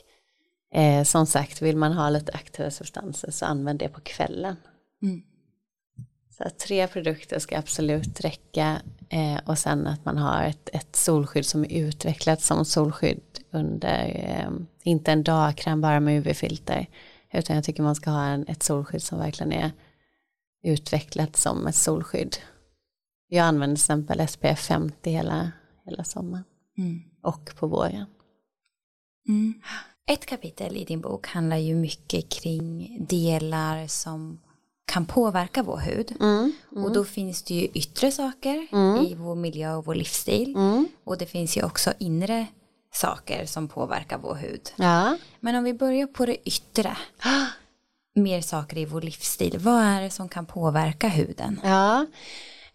eh, som sagt vill man ha lite aktiva substanser så använd det på kvällen. Så tre produkter ska absolut räcka eh, och sen att man har ett, ett solskydd som är utvecklat som solskydd under, eh, inte en dagkräm bara med UV-filter, utan jag tycker man ska ha en, ett solskydd som verkligen är utvecklat som ett solskydd. Jag använder till exempel SPF 50 hela, hela sommaren mm. och på våren. Mm. Ett kapitel i din bok handlar ju mycket kring delar som kan påverka vår hud. Mm, mm. Och då finns det ju yttre saker mm. i vår miljö och vår livsstil. Mm. Och det finns ju också inre saker som påverkar vår hud. Ja. Men om vi börjar på det yttre. (gasps) mer saker i vår livsstil. Vad är det som kan påverka huden? Ja.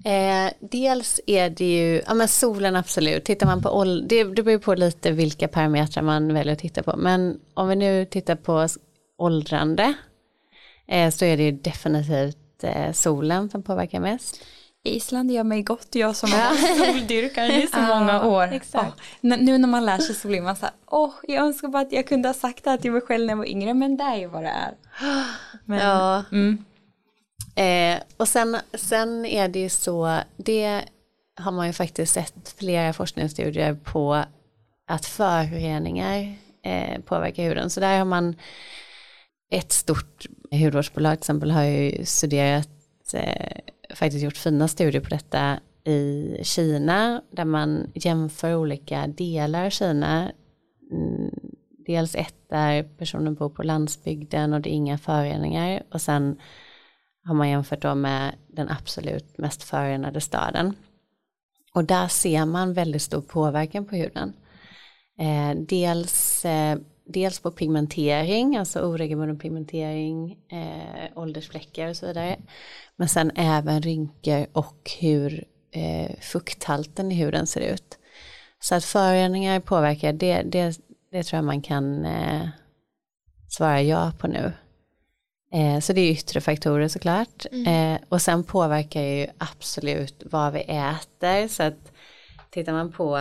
Eh, dels är det ju, ja men solen absolut, tittar man på ålder, det, det beror på lite vilka parametrar man väljer att titta på, men om vi nu tittar på åldrande så är det ju definitivt eh, solen som påverkar mest. Island gör mig gott, jag som (laughs) har soldyrkare i så många år. Exakt. Oh, nu när man lär sig så blir man så här, oh, jag önskar bara att jag kunde ha sagt det här till mig själv när jag var yngre, men det är ju vad det är. (gasps) Men, ja. Mm. Eh, och sen, sen är det ju så, det har man ju faktiskt sett flera forskningsstudier på att föroreningar eh, påverkar huden. Så där har man ett stort hudvårdsbolag till exempel har ju studerat, eh, faktiskt gjort fina studier på detta i Kina där man jämför olika delar av Kina. Mm, dels ett där personen bor på landsbygden och det är inga föroreningar och sen har man jämfört då med den absolut mest förorenade staden. Och där ser man väldigt stor påverkan på huden. Eh, dels, eh, dels på pigmentering, alltså oregelbunden pigmentering, eh, åldersfläckar och så vidare. Men sen även rynkor och hur eh, fukthalten i huden ser ut. Så att föroreningar påverkar, det, det, det tror jag man kan eh, svara ja på nu. Eh, så det är yttre faktorer såklart. Mm. Eh, och sen påverkar ju absolut vad vi äter. Så att tittar man på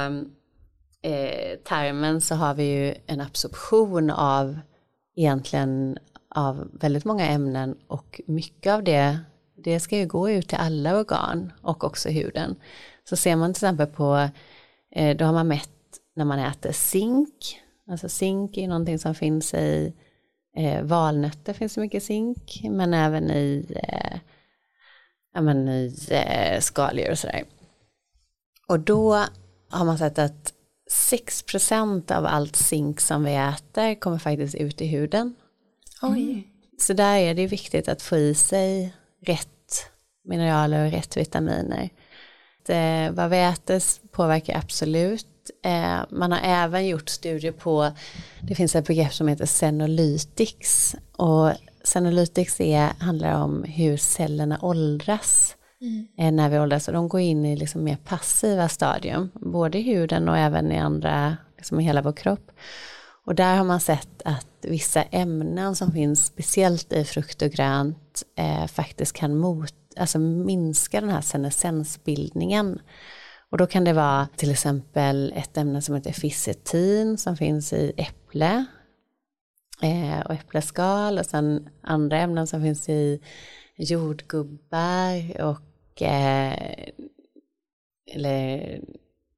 eh, tarmen så har vi ju en absorption av egentligen av väldigt många ämnen och mycket av det det ska ju gå ut till alla organ och också huden. Så ser man till exempel på, eh, då har man mätt när man äter zink, alltså zink är någonting som finns i eh, valnötter finns det mycket zink, men även i, eh, ja, men i eh, skaldjur och sådär. Och då har man sett att 6% av allt zink som vi äter kommer faktiskt ut i huden. Oj. Så där är det viktigt att få i sig rätt mineraler och rätt vitaminer. Det, vad vi äter påverkar absolut. Eh, man har även gjort studier på, det finns ett begrepp som heter senolytics och senolytics är, handlar om hur cellerna åldras mm. Eh, när vi åldras och de går in i liksom mer passiva stadium, både i huden och även i andra, liksom i hela vår kropp. Och där har man sett att vissa ämnen som finns speciellt i frukt och grönt eh, faktiskt kan mot, alltså minska den här senescensbildningen. Och då kan det vara till exempel ett ämne som heter fisetin som finns i äpple eh, och äppleskal och sen andra ämnen som finns i jordgubbar och eh, eller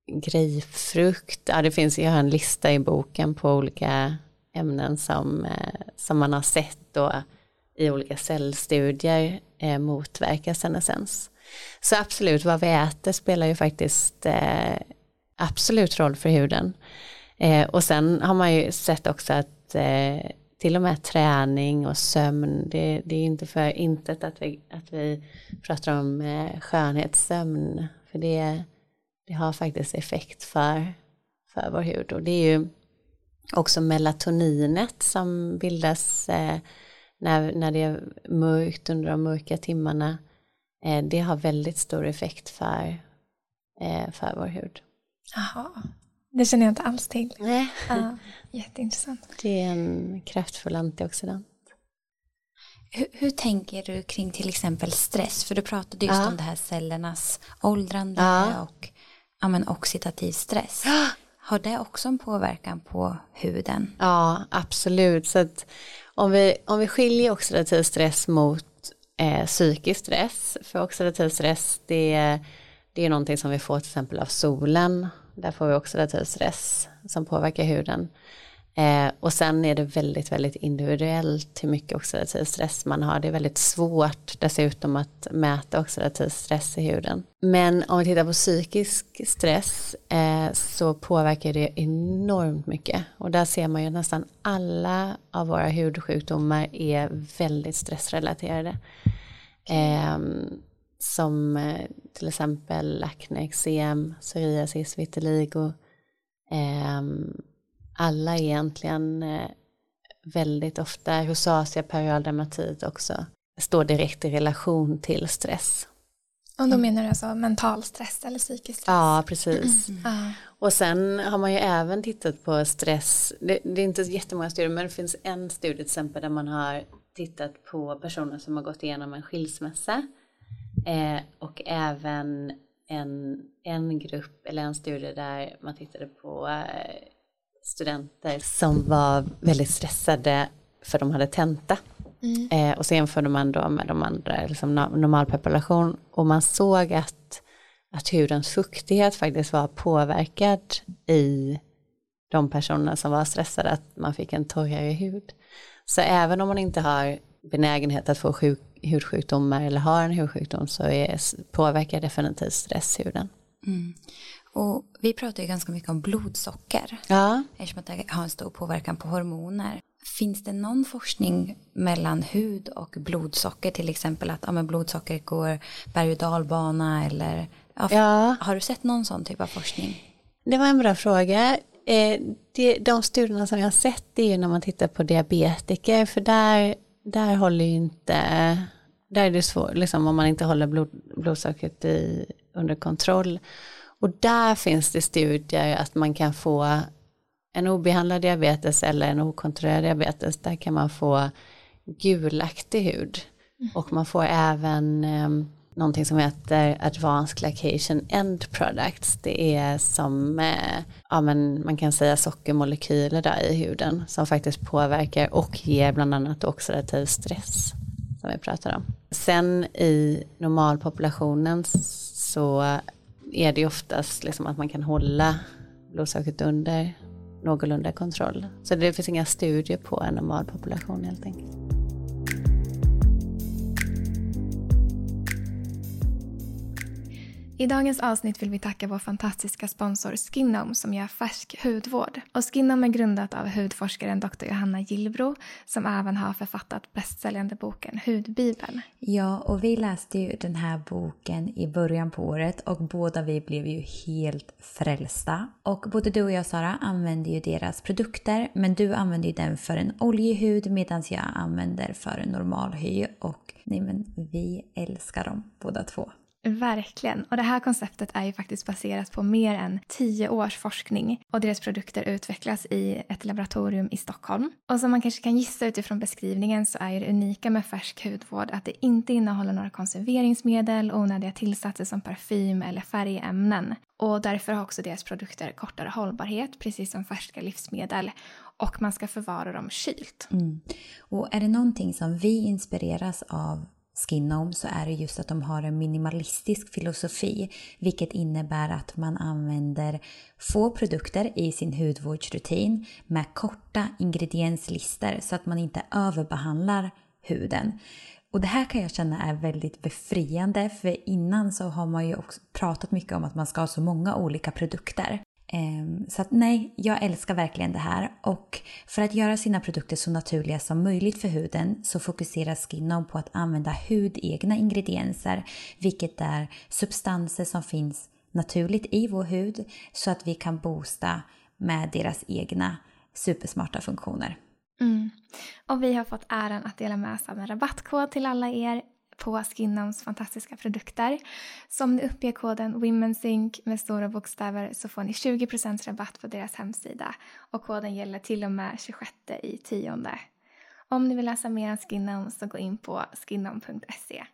grejfrukt, Ja, det finns, jag har en lista i boken på olika ämnen som, eh, som man har sett då i olika cellstudier eh, motverkar senescens. Så absolut, vad vi äter spelar ju faktiskt eh, absolut roll för huden. Eh, och sen har man ju sett också att eh, till och med träning och sömn, det, det är inte för intet att vi, att vi pratar om eh, skönhetssömn, för det, det har faktiskt effekt för, för vår hud. Och det är ju också melatoninet som bildas eh, när, när det är mörkt under de mörka timmarna. Eh, det har väldigt stor effekt för, eh, för vår hud. Jaha, det känner jag inte alls till. Nej. Ja, jätteintressant. Det är en kraftfull antioxidant. Hur, hur, tänker du kring till exempel stress? För du pratade just ja. om det här cellernas åldrande ja. och ja, men oxidativ stress. Har det också en påverkan på huden? Ja, absolut. Så att om, vi, om vi skiljer oxidativ stress mot eh, psykisk stress, för oxidativ stress det, det är någonting som vi får till exempel av solen, där får vi oxidativ stress som påverkar huden. Eh, och sen är det väldigt, väldigt individuellt hur mycket oxidativ stress man har. Det är väldigt svårt dessutom att mäta oxidativ stress i huden. Men om vi tittar på psykisk stress eh, så påverkar det enormt mycket. Och där ser man ju att nästan alla av våra hudsjukdomar är väldigt stressrelaterade. Eh, som eh, till exempel akne, eksem, psoriasis, vitiligo. Um, alla egentligen eh, väldigt ofta, rosacea, perialdermatit också, står direkt i relation till stress. Och då menar du alltså mental stress eller psykisk stress? Ja, precis. Mm. Och sen har man ju även tittat på stress, det, det, är inte jättemånga studier, men det finns en studie till exempel där man har tittat på personer som har gått igenom en skilsmässa eh, och även en, en grupp eller en studie där man tittade på eh, studenter som var väldigt stressade för de hade tenta. Mm. Eh, och så jämförde man då med de andra, liksom normalpopulation och man såg att, att hudens fuktighet faktiskt var påverkad i de personerna som var stressade, att man fick en torrare hud. Så även om man inte har benägenhet att få sjuk, hudsjukdomar eller har en hudsjukdom så är, påverkar definitivt stress huden. Mm. Och vi pratar ju ganska mycket om blodsocker. Ja. Eftersom att det har en stor påverkan på hormoner. Finns det någon forskning mellan hud och blodsocker till exempel att ja, men blodsocker går berg och dalbana eller ja, ja. har du sett någon sån typ av forskning? Det var en bra fråga. Eh, det, de studierna som jag har sett är ju när man tittar på diabetiker för där, där håller ju inte, där är det svårt, liksom om man inte håller blod, blodsockret i, under kontroll. Och där finns det studier att man kan få en obehandlad diabetes eller en okontrollerad diabetes, där kan man få gulaktig hud. Mm. Och man får även eh, någonting som heter Advanced Glycation End Products. Det är som, eh, ja men man kan säga sockermolekyler där i huden som faktiskt påverkar och ger bland annat oxidativ stress som vi pratar om. Sen i normalpopulationen så är det oftast liksom att man kan hålla blodsockret under någorlunda kontroll. Så det finns inga studier på en normalpopulation helt enkelt. I dagens avsnitt vill vi tacka vår fantastiska sponsor Skinom som gör färsk hudvård. Och Skinom är grundat av hudforskaren Dr. Johanna Gillbro som även har författat bästsäljande boken Hudbibeln. Ja, och vi läste ju den här boken i början på året och båda vi blev ju helt frälsta. Och både du och jag Sara använder ju deras produkter men du använder ju den för en oljig hud medan jag använder för en normal hy och nej men vi älskar dem båda två. Verkligen. Och det här konceptet är ju faktiskt baserat på mer än tio års forskning och deras produkter utvecklas i ett laboratorium i Stockholm. Och som man kanske kan gissa utifrån beskrivningen så är det unika med färsk hudvård att det inte innehåller några konserveringsmedel, onödiga tillsatser som parfym eller färgämnen. Och därför har också deras produkter kortare hållbarhet, precis som färska livsmedel. Och man ska förvara dem kylt. Mm. Och är det någonting som vi inspireras av Skinom så är det just att de har en minimalistisk filosofi vilket innebär att man använder få produkter i sin hudvårdsrutin med korta ingredienslistor så att man inte överbehandlar huden. Och det här kan jag känna är väldigt befriande för innan så har man ju också pratat mycket om att man ska ha så många olika produkter. Ehm, så att nej, jag älskar verkligen det här och för att göra sina produkter så naturliga som möjligt för huden så fokuserar Skinom på att använda hudegna ingredienser vilket är substanser som finns naturligt i vår hud så att vi kan boosta med deras egna supersmarta funktioner. Mm. Och vi har fått äran att dela med oss av en rabattkod till alla er på Skinnams fantastiska produkter. Så om ni uppger koden WomenSync med stora bokstäver så får ni 20% rabatt på deras hemsida och koden gäller till och med 26 i tionde. Om ni vill läsa mer om Skinnam så gå in på skinnam.se.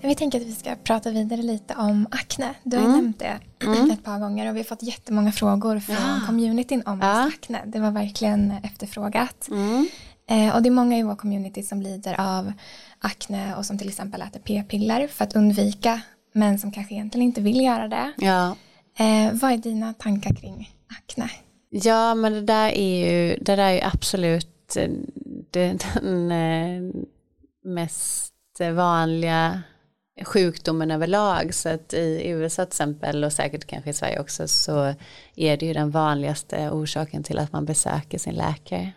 Vi tänker att vi ska prata vidare lite om akne. Du har mm. nämnt det mm. ett par gånger och vi har fått jättemånga frågor från ja. communityn om ja. akne. Det var verkligen efterfrågat. Mm. Eh, och det är många i vår community som lider av akne och som till exempel äter p-piller för att undvika men som kanske egentligen inte vill göra det. Ja. Eh, vad är dina tankar kring akne? Ja men det där är ju, det där är ju absolut eh, den, den eh, mest vanliga sjukdomen överlag. Så att i USA till exempel och säkert kanske i Sverige också så är det ju den vanligaste orsaken till att man besöker sin läkare.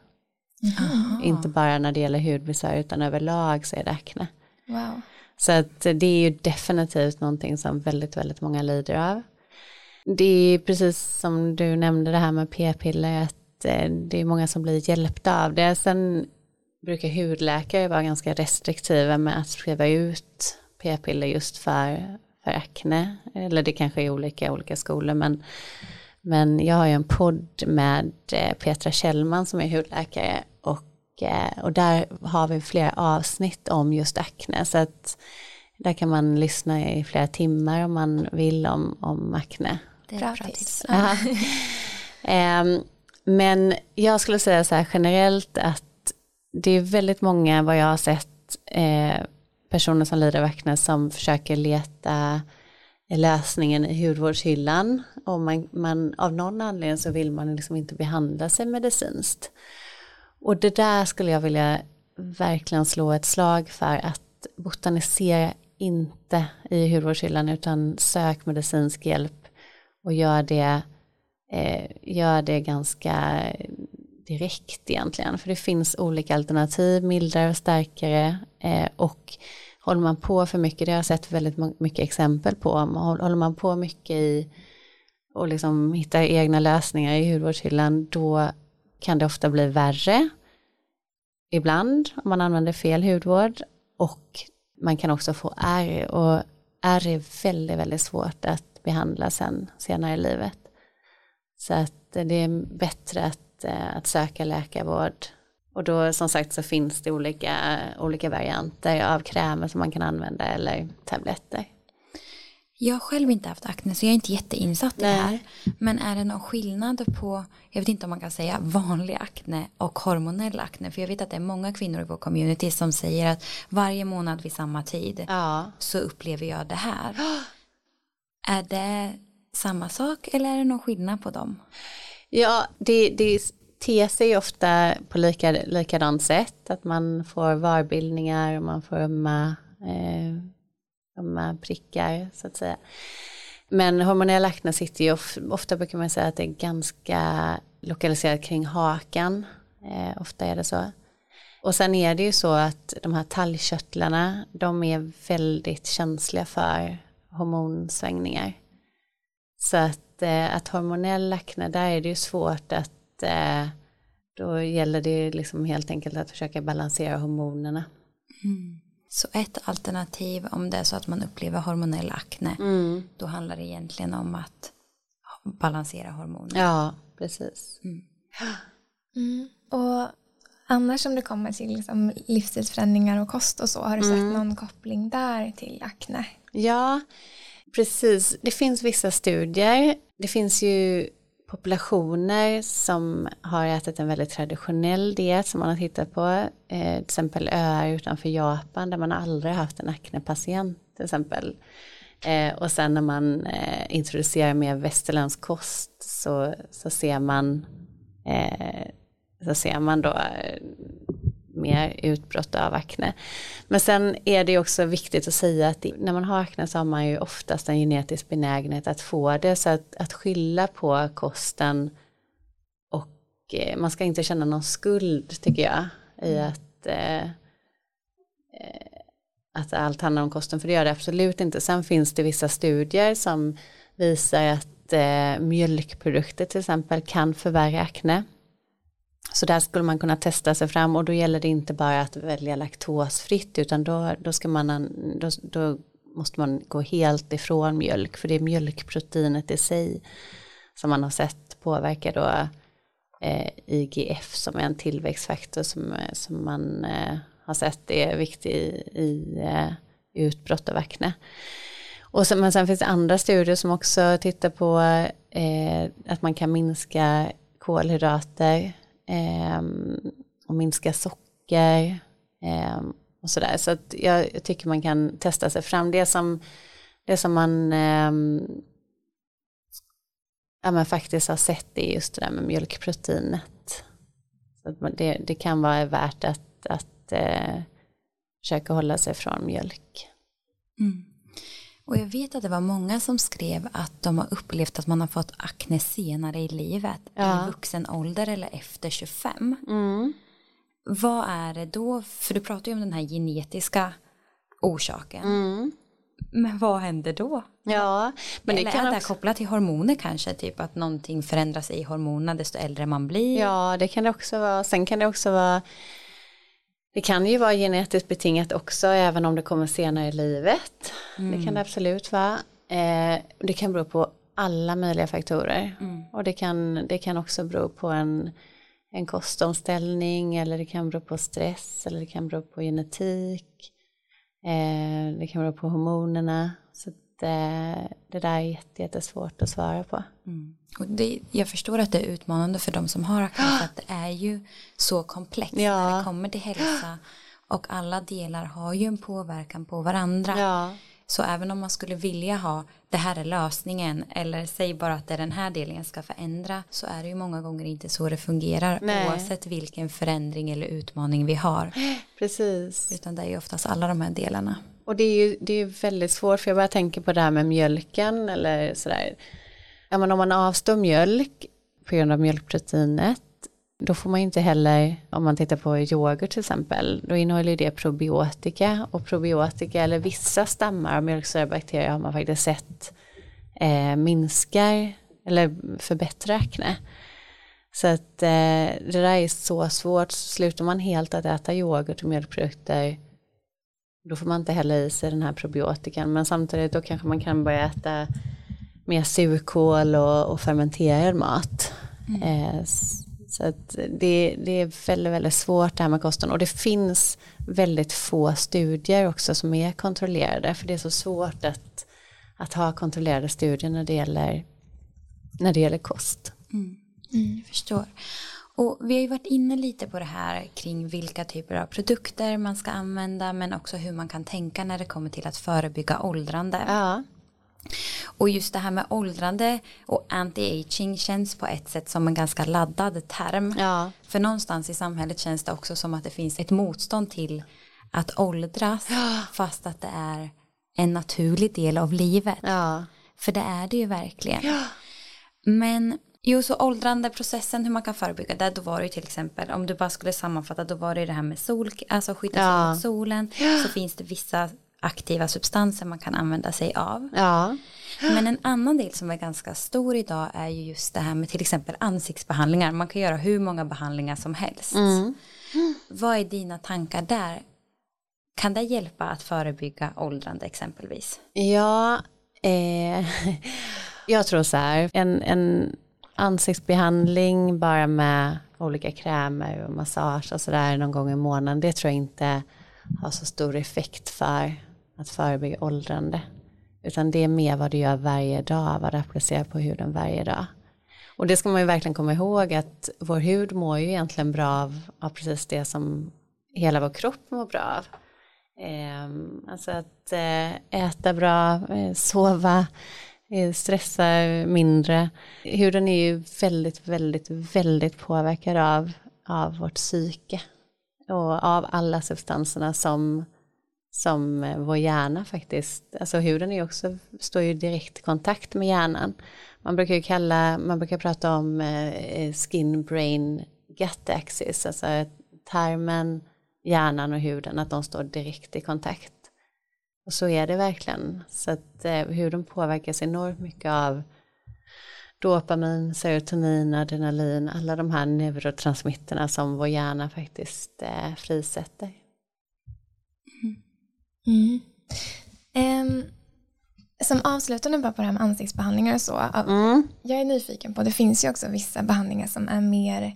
Mm. Inte bara när det gäller hudbesvär utan överlag så är det akne. Wow. Så att det är ju definitivt någonting som väldigt, väldigt många lider av. Det är precis som du nämnde det här med p-piller att eh, det är många som blir hjälpta av det. Sen brukar hudläkare vara ganska restriktiva med att skriva ut p-piller just för, för akne. Eller det kanske är olika olika skolor men, men jag har ju en podd med eh, Petra Kjellman som är hudläkare och, eh, och där har vi flera avsnitt om just akne så att där kan man lyssna i flera timmar om man vill om, om akne. Det är bra tips. um, (laughs) men jag skulle säga så här generellt att det är väldigt många vad jag har sett eh, personer som lider av akne som försöker leta lösningen i hudvårdshyllan och man, man, av någon anledning så vill man liksom inte behandla sig medicinskt. Och det där skulle jag vilja verkligen slå ett slag för att botanisera inte i hudvårdshyllan utan sök medicinsk hjälp och gör det, eh, gör det ganska direkt egentligen. För det finns olika alternativ, mildare och starkare eh, och håller man på för mycket, det har jag sett väldigt mycket exempel på, håller man på mycket i och liksom hittar egna lösningar i hudvårdshyllan, då kan det ofta bli värre. Ibland om man använder fel hudvård. Och man kan också få ärr och ärr är väldigt, väldigt svårt att behandla sen senare i livet. Så att det är bättre att, eh, att söka läkarvård. Och då som sagt så finns det olika, olika varianter av krämer som man kan använda eller tabletter. Jag har själv inte haft akne så jag är inte jätteinsatt i det här. Men är det någon skillnad på, jag vet inte om man kan säga vanlig akne och hormonell akne. För jag vet att det är många kvinnor i vår community som säger att varje månad vid samma tid ja. så upplever jag det här. (gasps) är det samma sak eller är det någon skillnad på dem? Ja, det, det ter sig ofta på lika, likadant sätt. Att man får varbildningar och man får ömma eh, ömma prickar så att säga. Men hormonell akne sitter ju ofta brukar man säga att det är ganska lokaliserat kring hakan. Eh, ofta är det så. Och sen är det ju så att de här talgkörtlarna de är väldigt känsliga för hormonsvängningar. Så att, eh, att hormonell akne där är det ju svårt att eh, då gäller det liksom helt enkelt att försöka balansera hormonerna. Mm. Så ett alternativ om det är så att man upplever hormonell akne, mm. då handlar det egentligen om att balansera hormoner. Ja, precis. Mm. Mm. Och annars om det kommer till liksom livsstilsförändringar och kost och så, har du sett mm. någon koppling där till akne? Ja, precis. Det finns vissa studier. Det finns ju populationer som har ätit en väldigt traditionell diet som man har tittat på, eh, till exempel öar utanför Japan där man aldrig haft en aknepatient till exempel. Eh, och sen när man eh, introducerar mer västerländsk kost så, så ser man eh, så ser man då eh, mer utbrott av akne. Men sen är det också viktigt att säga att när man har akne så har man ju oftast en genetisk benägenhet att få det. Så att, att skylla på kosten och eh, man ska inte känna någon skuld tycker jag i mm. att, eh, eh, att allt handlar om kosten. För det gör det absolut inte. Sen finns det vissa studier som visar att eh, mjölkprodukter till exempel kan förvärra akne. Så där skulle man kunna testa sig fram och då gäller det inte bara att välja laktosfritt utan då, då, ska man, då, då måste man gå helt ifrån mjölk för det är mjölkproteinet i sig som man har sett påverkar då eh, IGF som är en tillväxtfaktor som, eh, som man eh, har sett är viktig i, i eh, utbrott av akne. Och sen, men sen finns det andra studier som också tittar på eh, att man kan minska kolhydrater eh, och minska socker eh, och sådär. Så att jag, jag, tycker man kan testa sig fram. Det som, det som man eh, ja, men faktiskt har sett är just det där med mjölkproteinet. Så att det, det kan vara värt att, att eh, försöka hålla sig från mjölk. Mm. Och jag vet att det var många som skrev att de har upplevt att man har fått akne senare i livet. Ja. I vuxen ålder eller efter 25. Mm. Vad är det då? För du pratar ju om den här genetiska orsaken. Mm. Men vad händer då? Ja, men det Eller kan är det också... kopplat till hormoner kanske? Typ att någonting förändras i hormonerna desto äldre man blir? Ja, det kan det också vara. Sen kan det också vara det kan ju vara genetiskt betingat också även om det kommer senare i livet. Mm. Det kan mm. det absolut vara. Eh, det kan bero på alla möjliga faktorer. Mm. Och det kan, det kan också bero på en, en kostomställning eller det kan bero på stress eller det kan bero på genetik. Eh, det kan bero på hormonerna. Så det, det där är jättesvårt att svara på. Mm. Och det, jag förstår att det är utmanande för de som har akne för att det är ju så komplext ja. när det kommer till hälsa och alla delar har ju en påverkan på varandra. Ja. Så även om man skulle vilja ha det här är lösningen eller säg bara att det är den här delen jag ska förändra så är det ju många gånger inte så det fungerar Nej. oavsett vilken förändring eller utmaning vi har. Precis. Utan det är ju oftast alla de här delarna. Och det är ju det är väldigt svårt för jag bara tänker på det här med mjölken eller sådär. Ja, men om man avstår mjölk på grund av mjölkproteinet då får man inte heller, om man tittar på yoghurt till exempel, då innehåller det probiotika. Och probiotika eller vissa stammar av mjölksyrabakterier har man faktiskt sett eh, minskar eller förbättrar akne. Så att eh, det där är så svårt, slutar man helt att äta yoghurt och mjölkprodukter då får man inte heller i sig den här probiotikan. Men samtidigt då kanske man kan börja äta mer surkål och, och fermenterad mat. Mm. Eh, så att det, det är väldigt, väldigt svårt det här med kosten och det finns väldigt få studier också som är kontrollerade för det är så svårt att, att ha kontrollerade studier när det gäller, när det gäller kost. Mm. Mm, jag förstår. Och vi har ju varit inne lite på det här kring vilka typer av produkter man ska använda men också hur man kan tänka när det kommer till att förebygga åldrande. Ja. Och just det här med åldrande och anti-aging känns på ett sätt som en ganska laddad term. Ja. För någonstans i samhället känns det också som att det finns ett motstånd till att åldras ja. fast att det är en naturlig del av livet. Ja. För det är det ju verkligen. Men Jo, så åldrandeprocessen, hur man kan förebygga det, då var det till exempel, om du bara skulle sammanfatta, då var det det här med sol, alltså skydda sig mot solen, så finns det vissa aktiva substanser man kan använda sig av. Ja. Men en annan del som är ganska stor idag är ju just det här med till exempel ansiktsbehandlingar. Man kan göra hur många behandlingar som helst. Mm. Vad är dina tankar där? Kan det hjälpa att förebygga åldrande exempelvis? Ja, eh, (laughs) jag tror så här, en, en ansiktsbehandling bara med olika krämer och massage och sådär någon gång i månaden, det tror jag inte har så stor effekt för att förebygga åldrande. Utan det är mer vad du gör varje dag, vad du applicerar på huden varje dag. Och det ska man ju verkligen komma ihåg att vår hud mår ju egentligen bra av, av precis det som hela vår kropp mår bra av. Eh, alltså att eh, äta bra, eh, sova, eh, stressa mindre. Huden är ju väldigt, väldigt, väldigt påverkad av, av vårt psyke och av alla substanserna som som eh, vår hjärna faktiskt, alltså huden är också, står ju direkt i kontakt med hjärnan. Man brukar ju kalla, man brukar prata om eh, eh, skin brain gut axis, alltså tarmen, hjärnan och huden, att de står direkt i kontakt. Och så är det verkligen, så att huden påverkas enormt mycket av dopamin, serotonin, adrenalin, alla de här neurotransmitterna som vår hjärna faktiskt frisätter. Mm. Um, som avslutande bara på det här med ansiktsbehandlingar och så. Mm. Jag är nyfiken på, det finns ju också vissa behandlingar som är mer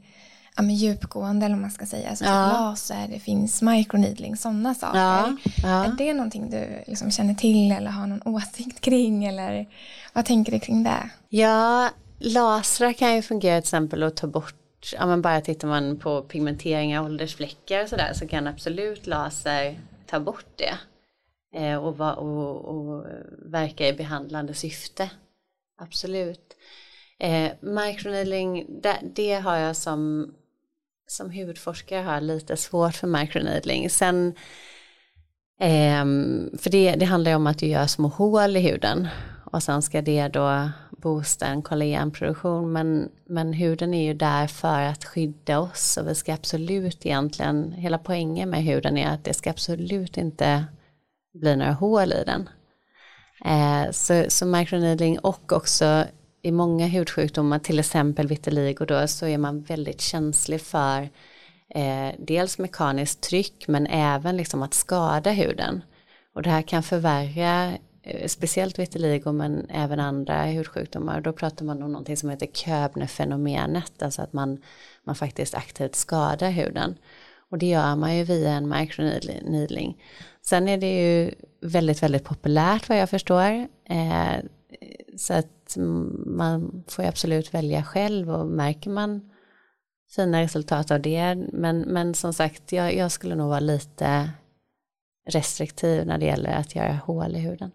ja, men djupgående eller vad man ska säga. Alltså typ ja. laser, det finns microneedling, sådana saker. Ja. Ja. Är det någonting du liksom känner till eller har någon (laughs) åsikt kring? Eller vad tänker du kring det? Ja, lasrar kan ju fungera till exempel att ta bort Ja men bara tittar man på pigmentering av åldersfläckar och sådär så kan absolut laser ta bort det. Eh, och, va, och, och, eh, verka i behandlande syfte. Absolut. Eh, microneedling, det, det, har jag som, som huvudforskare har lite svårt för microneedling. Sen, eh, för det, det handlar ju om att du gör små hål i huden och sen ska det då boosta en kollagenproduktion men, men huden är ju där för att skydda oss och vi ska absolut egentligen, hela poängen med huden är att det ska absolut inte blir några hål i den. Eh, så, så microneedling och också i många hudsjukdomar, till exempel vitiligo då, så är man väldigt känslig för eh, dels mekaniskt tryck men även liksom att skada huden. Och det här kan förvärra eh, speciellt vitiligo men även andra hudsjukdomar. Då pratar man om någonting som heter köbnefenomenet, alltså att man, man faktiskt aktivt skadar huden. Och det gör man ju via en microneedling. Sen är det ju väldigt, väldigt populärt vad jag förstår. Eh, så att man får ju absolut välja själv och märker man fina resultat av det. Men, men som sagt, jag, jag skulle nog vara lite restriktiv när det gäller att göra hål i huden.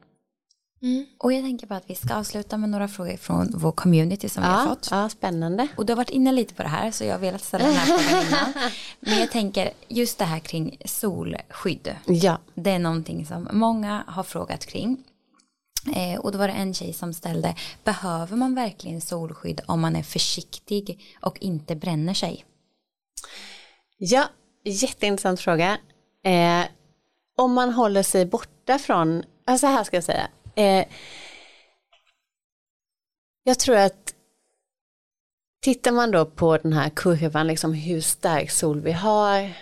Mm. Och jag tänker på att vi ska avsluta med några frågor från vår community som ja, vi har fått. Ja, spännande. Och du har varit inne lite på det här så jag har velat ställa den här (laughs) frågan innan. Men jag tänker just det här kring solskydd. Ja. Det är någonting som många har frågat kring. Eh, och då var det en tjej som ställde, behöver man verkligen solskydd om man är försiktig och inte bränner sig? Ja, jätteintressant fråga. Eh, om man håller sig borta från, alltså här ska jag säga. Eh, jag tror att tittar man då på den här kurvan, liksom hur stark sol vi har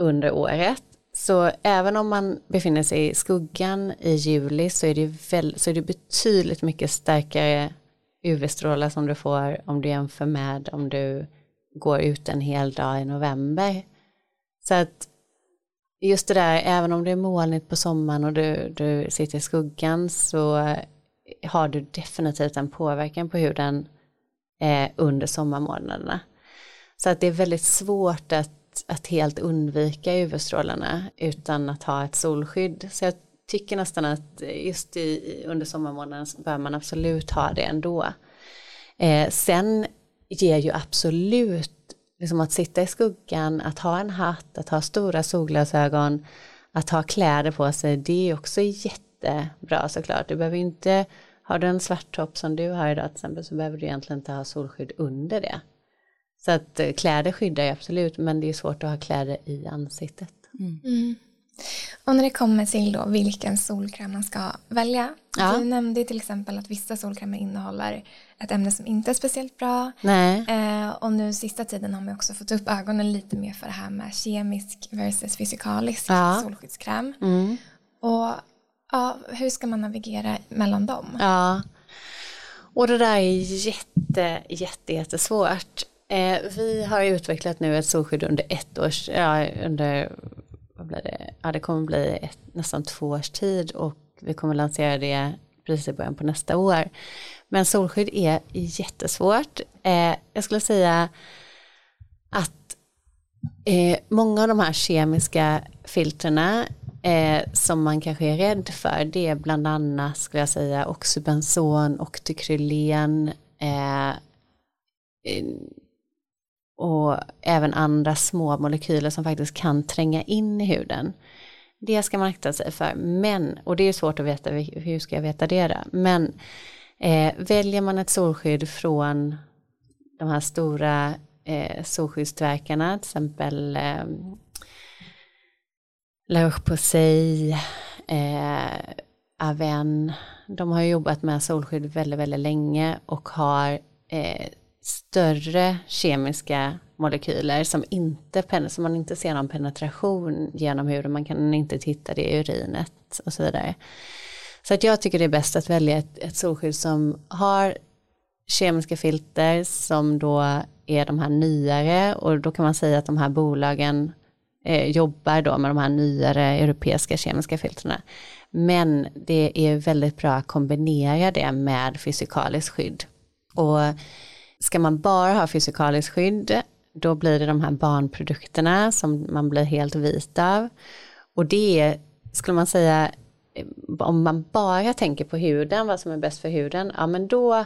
under året, så även om man befinner sig i skuggan i juli så är det, väl, så är det betydligt mycket starkare UV-strålar som du får om du jämför med om du går ut en hel dag i november. Så att just det där, även om det är molnigt på sommaren och du, du sitter i skuggan så eh, har du definitivt en påverkan på huden eh, under sommarmånaderna. Så att det är väldigt svårt att, att helt undvika UV-strålarna utan att ha ett solskydd. Så jag tycker nästan att just i, under sommarmånaden bör man absolut ha det ändå. Eh, sen ger ju absolut liksom att sitta i skuggan, att ha en hatt, att ha stora solglasögon, att ha kläder på sig, det är också jättebra såklart. Du behöver inte, har du en svart topp som du har idag till exempel så behöver du egentligen inte ha solskydd under det. Så att eh, kläder skyddar ju absolut men det är svårt att ha kläder i ansiktet. Mm. Mm. Och när det kommer till då vilken solkräm man ska välja. Ja. Du nämnde till exempel att vissa solkrämer innehåller ett ämne som inte är speciellt bra. Eh, och nu sista tiden har man också fått upp ögonen lite mer för det här med kemisk versus fysikalisk ja. solskyddskräm. Mm. Och ja, hur ska man navigera mellan dem? Ja, och det där är jätte, jätte, jättesvårt. Eh, vi har utvecklat nu ett solskydd under ett års, ja, under vad blir det? Ja, det kommer bli ett, nästan två års tid och vi kommer lansera det precis i början på nästa år. Men solskydd är jättesvårt. Eh, jag skulle säga att eh, många av de här kemiska filtrerna eh, som man kanske är rädd för det är bland annat skulle jag säga oxybenzon, oktykryllen eh, eh och även andra små molekyler som faktiskt kan tränga in i huden. Det ska man akta sig för, men, och det är svårt att veta, hur ska jag veta det då? Men eh, väljer man ett solskydd från de här stora eh, solskyddstillverkarna, till exempel eh, La Roche-Posay, eh, Aven, de har jobbat med solskydd väldigt, väldigt länge och har eh, större kemiska molekyler som, inte, som man inte ser någon penetration genom huden, man kan inte titta det i urinet och så vidare. Så att jag tycker det är bäst att välja ett, ett solskydd som har kemiska filter som då är de här nyare och då kan man säga att de här bolagen eh, jobbar då med de här nyare europeiska kemiska filtrerna. Men det är väldigt bra att kombinera det med fysikaliskt skydd. Och Ska man bara ha fysikaliskt skydd, då blir det de här barnprodukterna som man blir helt vit av. Och det skulle man säga, om man bara tänker på huden, vad som är bäst för huden, ja men då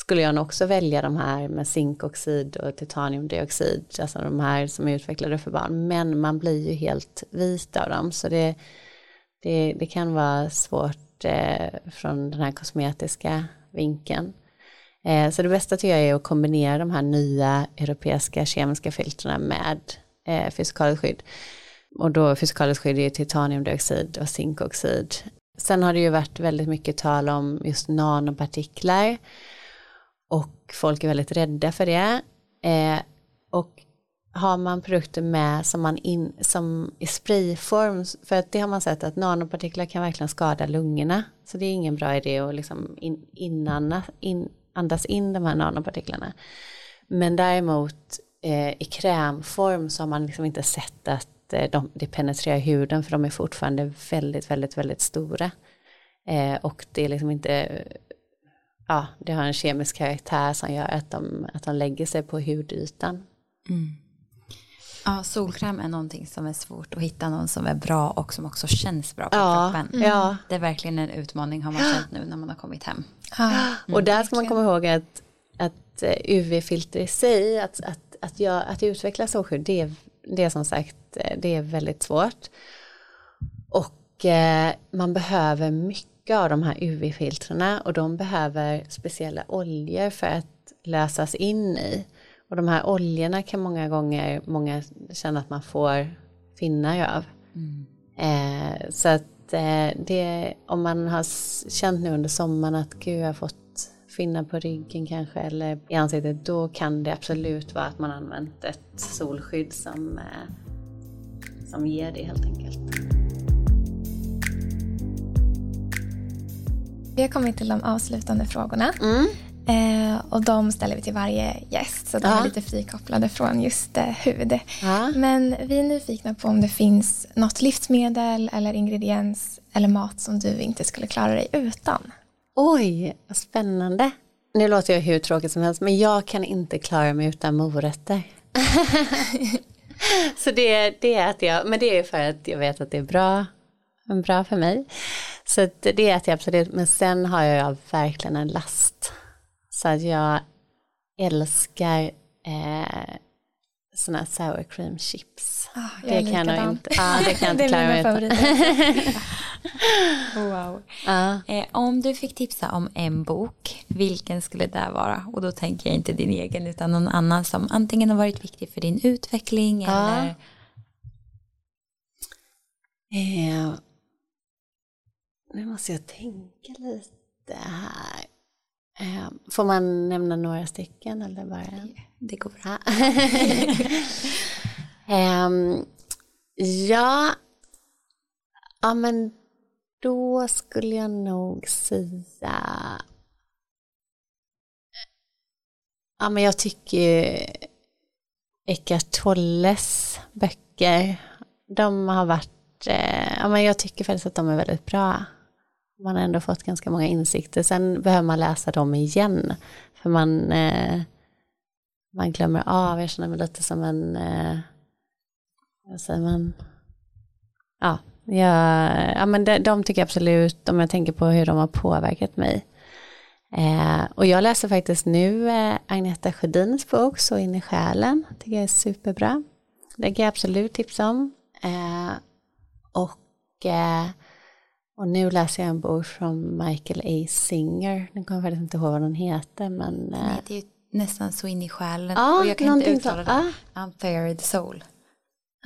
skulle jag nog också välja de här med zinkoxid och titaniumdioxid, alltså de här som är utvecklade för barn. Men man blir ju helt vit av dem, så det, det, det kan vara svårt eh, från den här kosmetiska vinkeln. Eh, så det bästa tycker jag är att kombinera de här nya europeiska kemiska filtrerna med eh, fysikaliskt skydd. Och då fysikaliskt skydd är ju titaniumdioxid och zinkoxid. Sen har det ju varit väldigt mycket tal om just nanopartiklar och folk är väldigt rädda för det. Eh, och har man produkter med som, man in, som i sprayform, för att det har man sett att nanopartiklar kan verkligen skada lungorna. Så det är ingen bra idé att liksom in, innan, in, andas in de här nanopartiklarna. Men däremot eh, i krämform så har man liksom inte sett att eh, de, det penetrerar huden för de är fortfarande väldigt, väldigt, väldigt stora. Eh, och det är liksom inte, ja, det har en kemisk karaktär som gör att de, att de lägger sig på hudytan. Mm. Ja, solkräm är någonting som är svårt att hitta någon som är bra och som också känns bra på ja, kroppen. Ja. Det är verkligen en utmaning har man känt nu när man har kommit hem. Mm. (gasps) Och där ska man komma ihåg att, att eh, UV-filter i sig, att, att, att, jag, att utveckla solskydd, det är, det är som sagt eh, det är väldigt svårt. Och eh, man behöver mycket av de här UV-filtrerna och de behöver speciella oljor för att lösas in i. Och de här oljorna kan många gånger många känna att man får finnar av. Mm. Eh, så att eh, det, om man har känt nu under sommaren att gud jag har fått finnar på ryggen kanske eller i ansiktet, då kan det absolut vara att man använt ett solskydd som, eh, som ger det helt enkelt. Vi har kommit till de avslutande frågorna. Mm. Eh, och de ställer vi till varje gäst, så de ja. är lite frikopplade från just eh, hud. Ja. Men vi är nyfikna på om det finns något livsmedel eller ingrediens eller mat som du inte skulle klara dig utan. Oj, vad spännande. Nu låter jag hur tråkigt som helst, men jag kan inte klara mig utan morötter. (laughs) så det, det äter jag, men det är för att jag vet att det är bra, bra för mig. Så det äter jag absolut, men sen har jag verkligen en last. Så att jag älskar eh, sådana sour cream chips. Ah, det, kan jag inte, ah, det kan jag (laughs) inte klara mig utan. (laughs) wow. Uh. Eh, om du fick tipsa om en bok, vilken skulle det vara? Och då tänker jag inte din egen utan någon annan som antingen har varit viktig för din utveckling uh. eller eh, Nu måste jag tänka lite här. Eh, får man nämna några stycken eller bara en? Det går bra. um, (laughs) ja, ja men då skulle jag nog säga Ja men jag tycker Eckart Tolles böcker de har varit, eh, ja men jag tycker faktiskt att de är väldigt bra. Man har ändå fått ganska många insikter. Sen behöver man läsa dem igen. För man, eh, man glömmer av, jag känner mig lite som en, eh, vad säger man, ja, Ja, ja men de, de tycker jag absolut, om jag tänker på hur de har påverkat mig. Eh, och jag läser faktiskt nu eh, Agneta Sjödins bok Så in i själen, tycker jag är superbra. Det kan jag absolut tipsa om. Eh, och, eh, och nu läser jag en bok från Michael A. Singer, nu kommer jag faktiskt inte ihåg vad den heter men... Den heter ju nästan Så in i själen ah, och jag kan inte uttala så, det. Ah. Unfared Soul.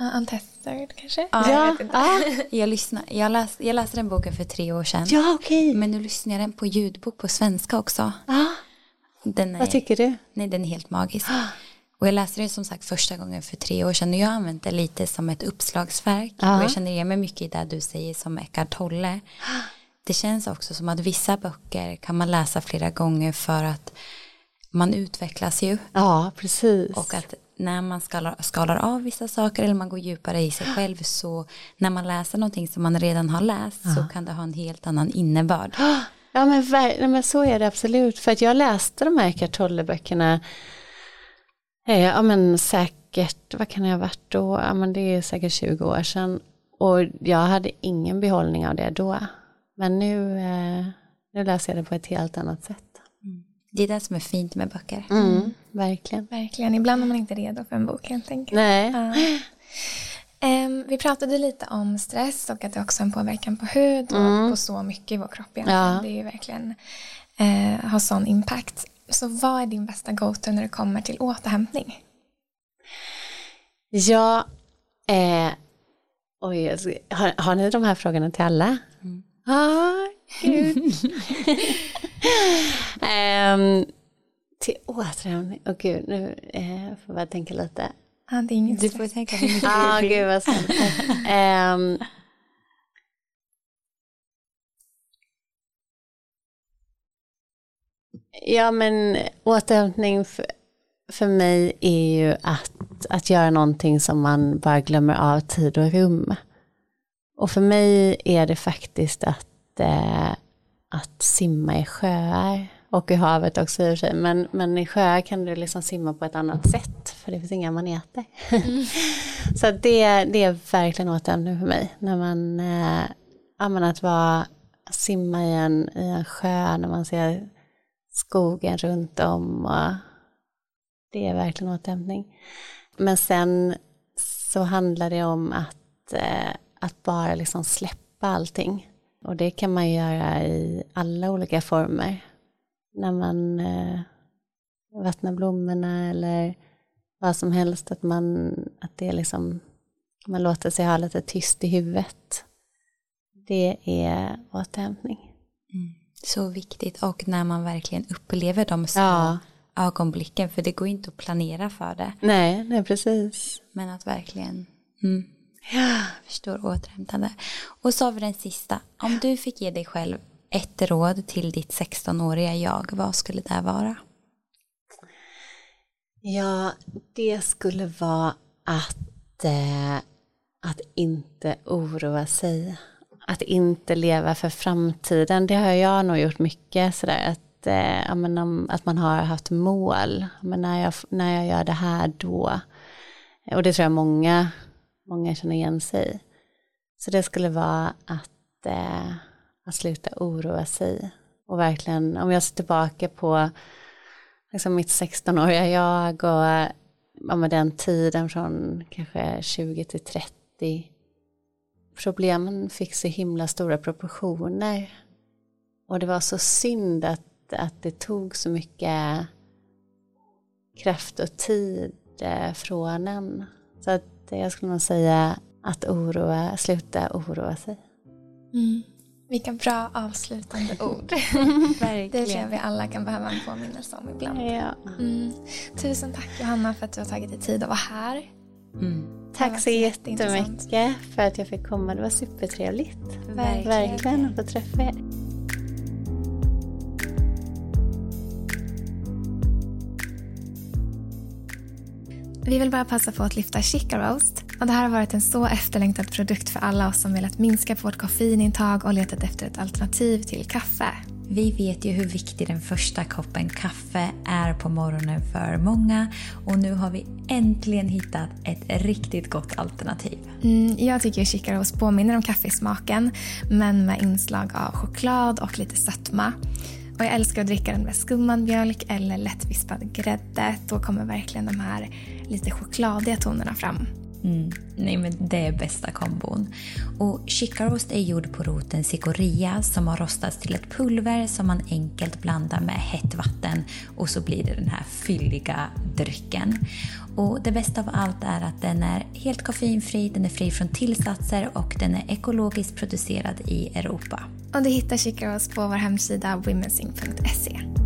Uh, untethered kanske? Ja, jag, ja. (laughs) jag, lyssnar, jag, läs, jag läste den boken för tre år sedan. Ja, okay. Men nu lyssnar jag den på ljudbok på svenska också. Ah. Den är, Vad tycker du? Nej, den är helt magisk. Och jag läste den som sagt första gången för tre år sedan och jag har använt det lite som ett uppslagsverk. Ah. Och jag känner igen mig mycket i det du säger som Eckart Tolle. (gasps) Det känns också som att vissa böcker kan man läsa flera gånger för att man utvecklas ju. Ja, precis. Och att när man skalar, skalar av vissa saker eller man går djupare i sig (gasps) själv så när man läser någonting som man redan har läst ja. så kan det ha en helt annan innebörd. (gasps) Ja men, men så är det absolut för att jag läste de här Eckart eh, ja men säkert, vad kan det ha varit då, ja men det är säkert 20 år sedan och jag hade ingen behållning av det då. Men nu, eh, nu läser jag det på ett helt annat sätt. Det är det som är fint med böcker. Mm, verkligen. Verkligen. Ibland är man inte redo för en bok helt enkelt. Nej. Ja. Um, vi pratade lite om stress och att det också har en påverkan på hud och mm. på så mycket i vår kropp egentligen. Ja. Det är ju verkligen uh, har sån impact. Så vad är din bästa go-to när det kommer till återhämtning? Ja, eh, oj, har, har ni de här frågorna till alla? Mm. Ah, um, (laughs) till återhämtning, åh oh, gud, nu eh, får jag tänka lite. Ah, det är inget du får tänka (laughs) hur mycket ah, du vill. gud vad um, Ja men återhämtning för, för mig är ju att, att göra någonting som man bara glömmer av tid och rum. Och för mig är det faktiskt att eh, att simma i sjöar och i havet också i och för sig. Men, men i sjöar kan du liksom simma på ett annat sätt för det finns inga maneter. Mm. (laughs) så det, det är verkligen återhämtning för mig. När man, eh, att vara, simma i en, i en sjö när man ser skogen runt om. Och det är verkligen återhämtning. Men sen så handlar det om att, eh, att bara liksom släppa allting. Och det kan man göra i alla olika former. När man eh, vattnar blommorna eller vad som helst, att man, att det är liksom, man låter sig ha lite tyst i huvudet. Det är återhämtning. Så viktigt och när man verkligen upplever de små ja. ögonblicken för det går inte att planera för det. Nej, nej precis. Men att verkligen mm. ja, förstår återhämtande. Och så har vi den sista. Om du fick ge dig själv ett råd till ditt 16-åriga jag, vad skulle det vara? Ja, det skulle vara att, eh, att inte oroa sig. Att inte leva för framtiden. Det har jag nog gjort mycket sådär. Att, eh, menar, att man har haft mål. Men när, jag, när jag gör det här då. Och det tror jag många, många känner igen sig Så det skulle vara att, eh, att sluta oroa sig. Och verkligen, om jag ser tillbaka på liksom mitt 16-åriga jag och ja, med den tiden från kanske 20 till 30. Problemen fick så himla stora proportioner. Och det var så synd att, att det tog så mycket kraft och tid eh, från en. Så att jag skulle nog säga att oroa, sluta oroa sig. Mm. Vilka bra avslutande (laughs) ord. det tror jag vi alla kan behöva en påminnelse om ibland. Ja. Mm. Tusen tack Johanna för att du har tagit dig tid att vara här. Mm. Tack så jättemycket för att jag fick komma. Det var supertrevligt. Verkligen, Verkligen att få träffa er. Vi vill bara passa på att lyfta Chica Roast. Och det här har varit en så efterlängtad produkt för alla oss som velat minska på vårt koffeinintag och letat efter ett alternativ till kaffe. Vi vet ju hur viktig den första koppen kaffe är på morgonen för många och nu har vi äntligen hittat ett riktigt gott alternativ. Mm, jag tycker Chicaros påminner om kaffesmaken men med inslag av choklad och lite sötma. Och jag älskar att dricka den med skummad mjölk eller lättvispad grädde. Då kommer verkligen de här lite chokladiga tonerna fram. Mm. Nej men det är bästa kombon. Och chicarost är gjord på roten cicoria som har rostats till ett pulver som man enkelt blandar med hett vatten och så blir det den här fylliga drycken. Och det bästa av allt är att den är helt koffeinfri, den är fri från tillsatser och den är ekologiskt producerad i Europa. Och du hittar chicarost på vår hemsida womensing.se.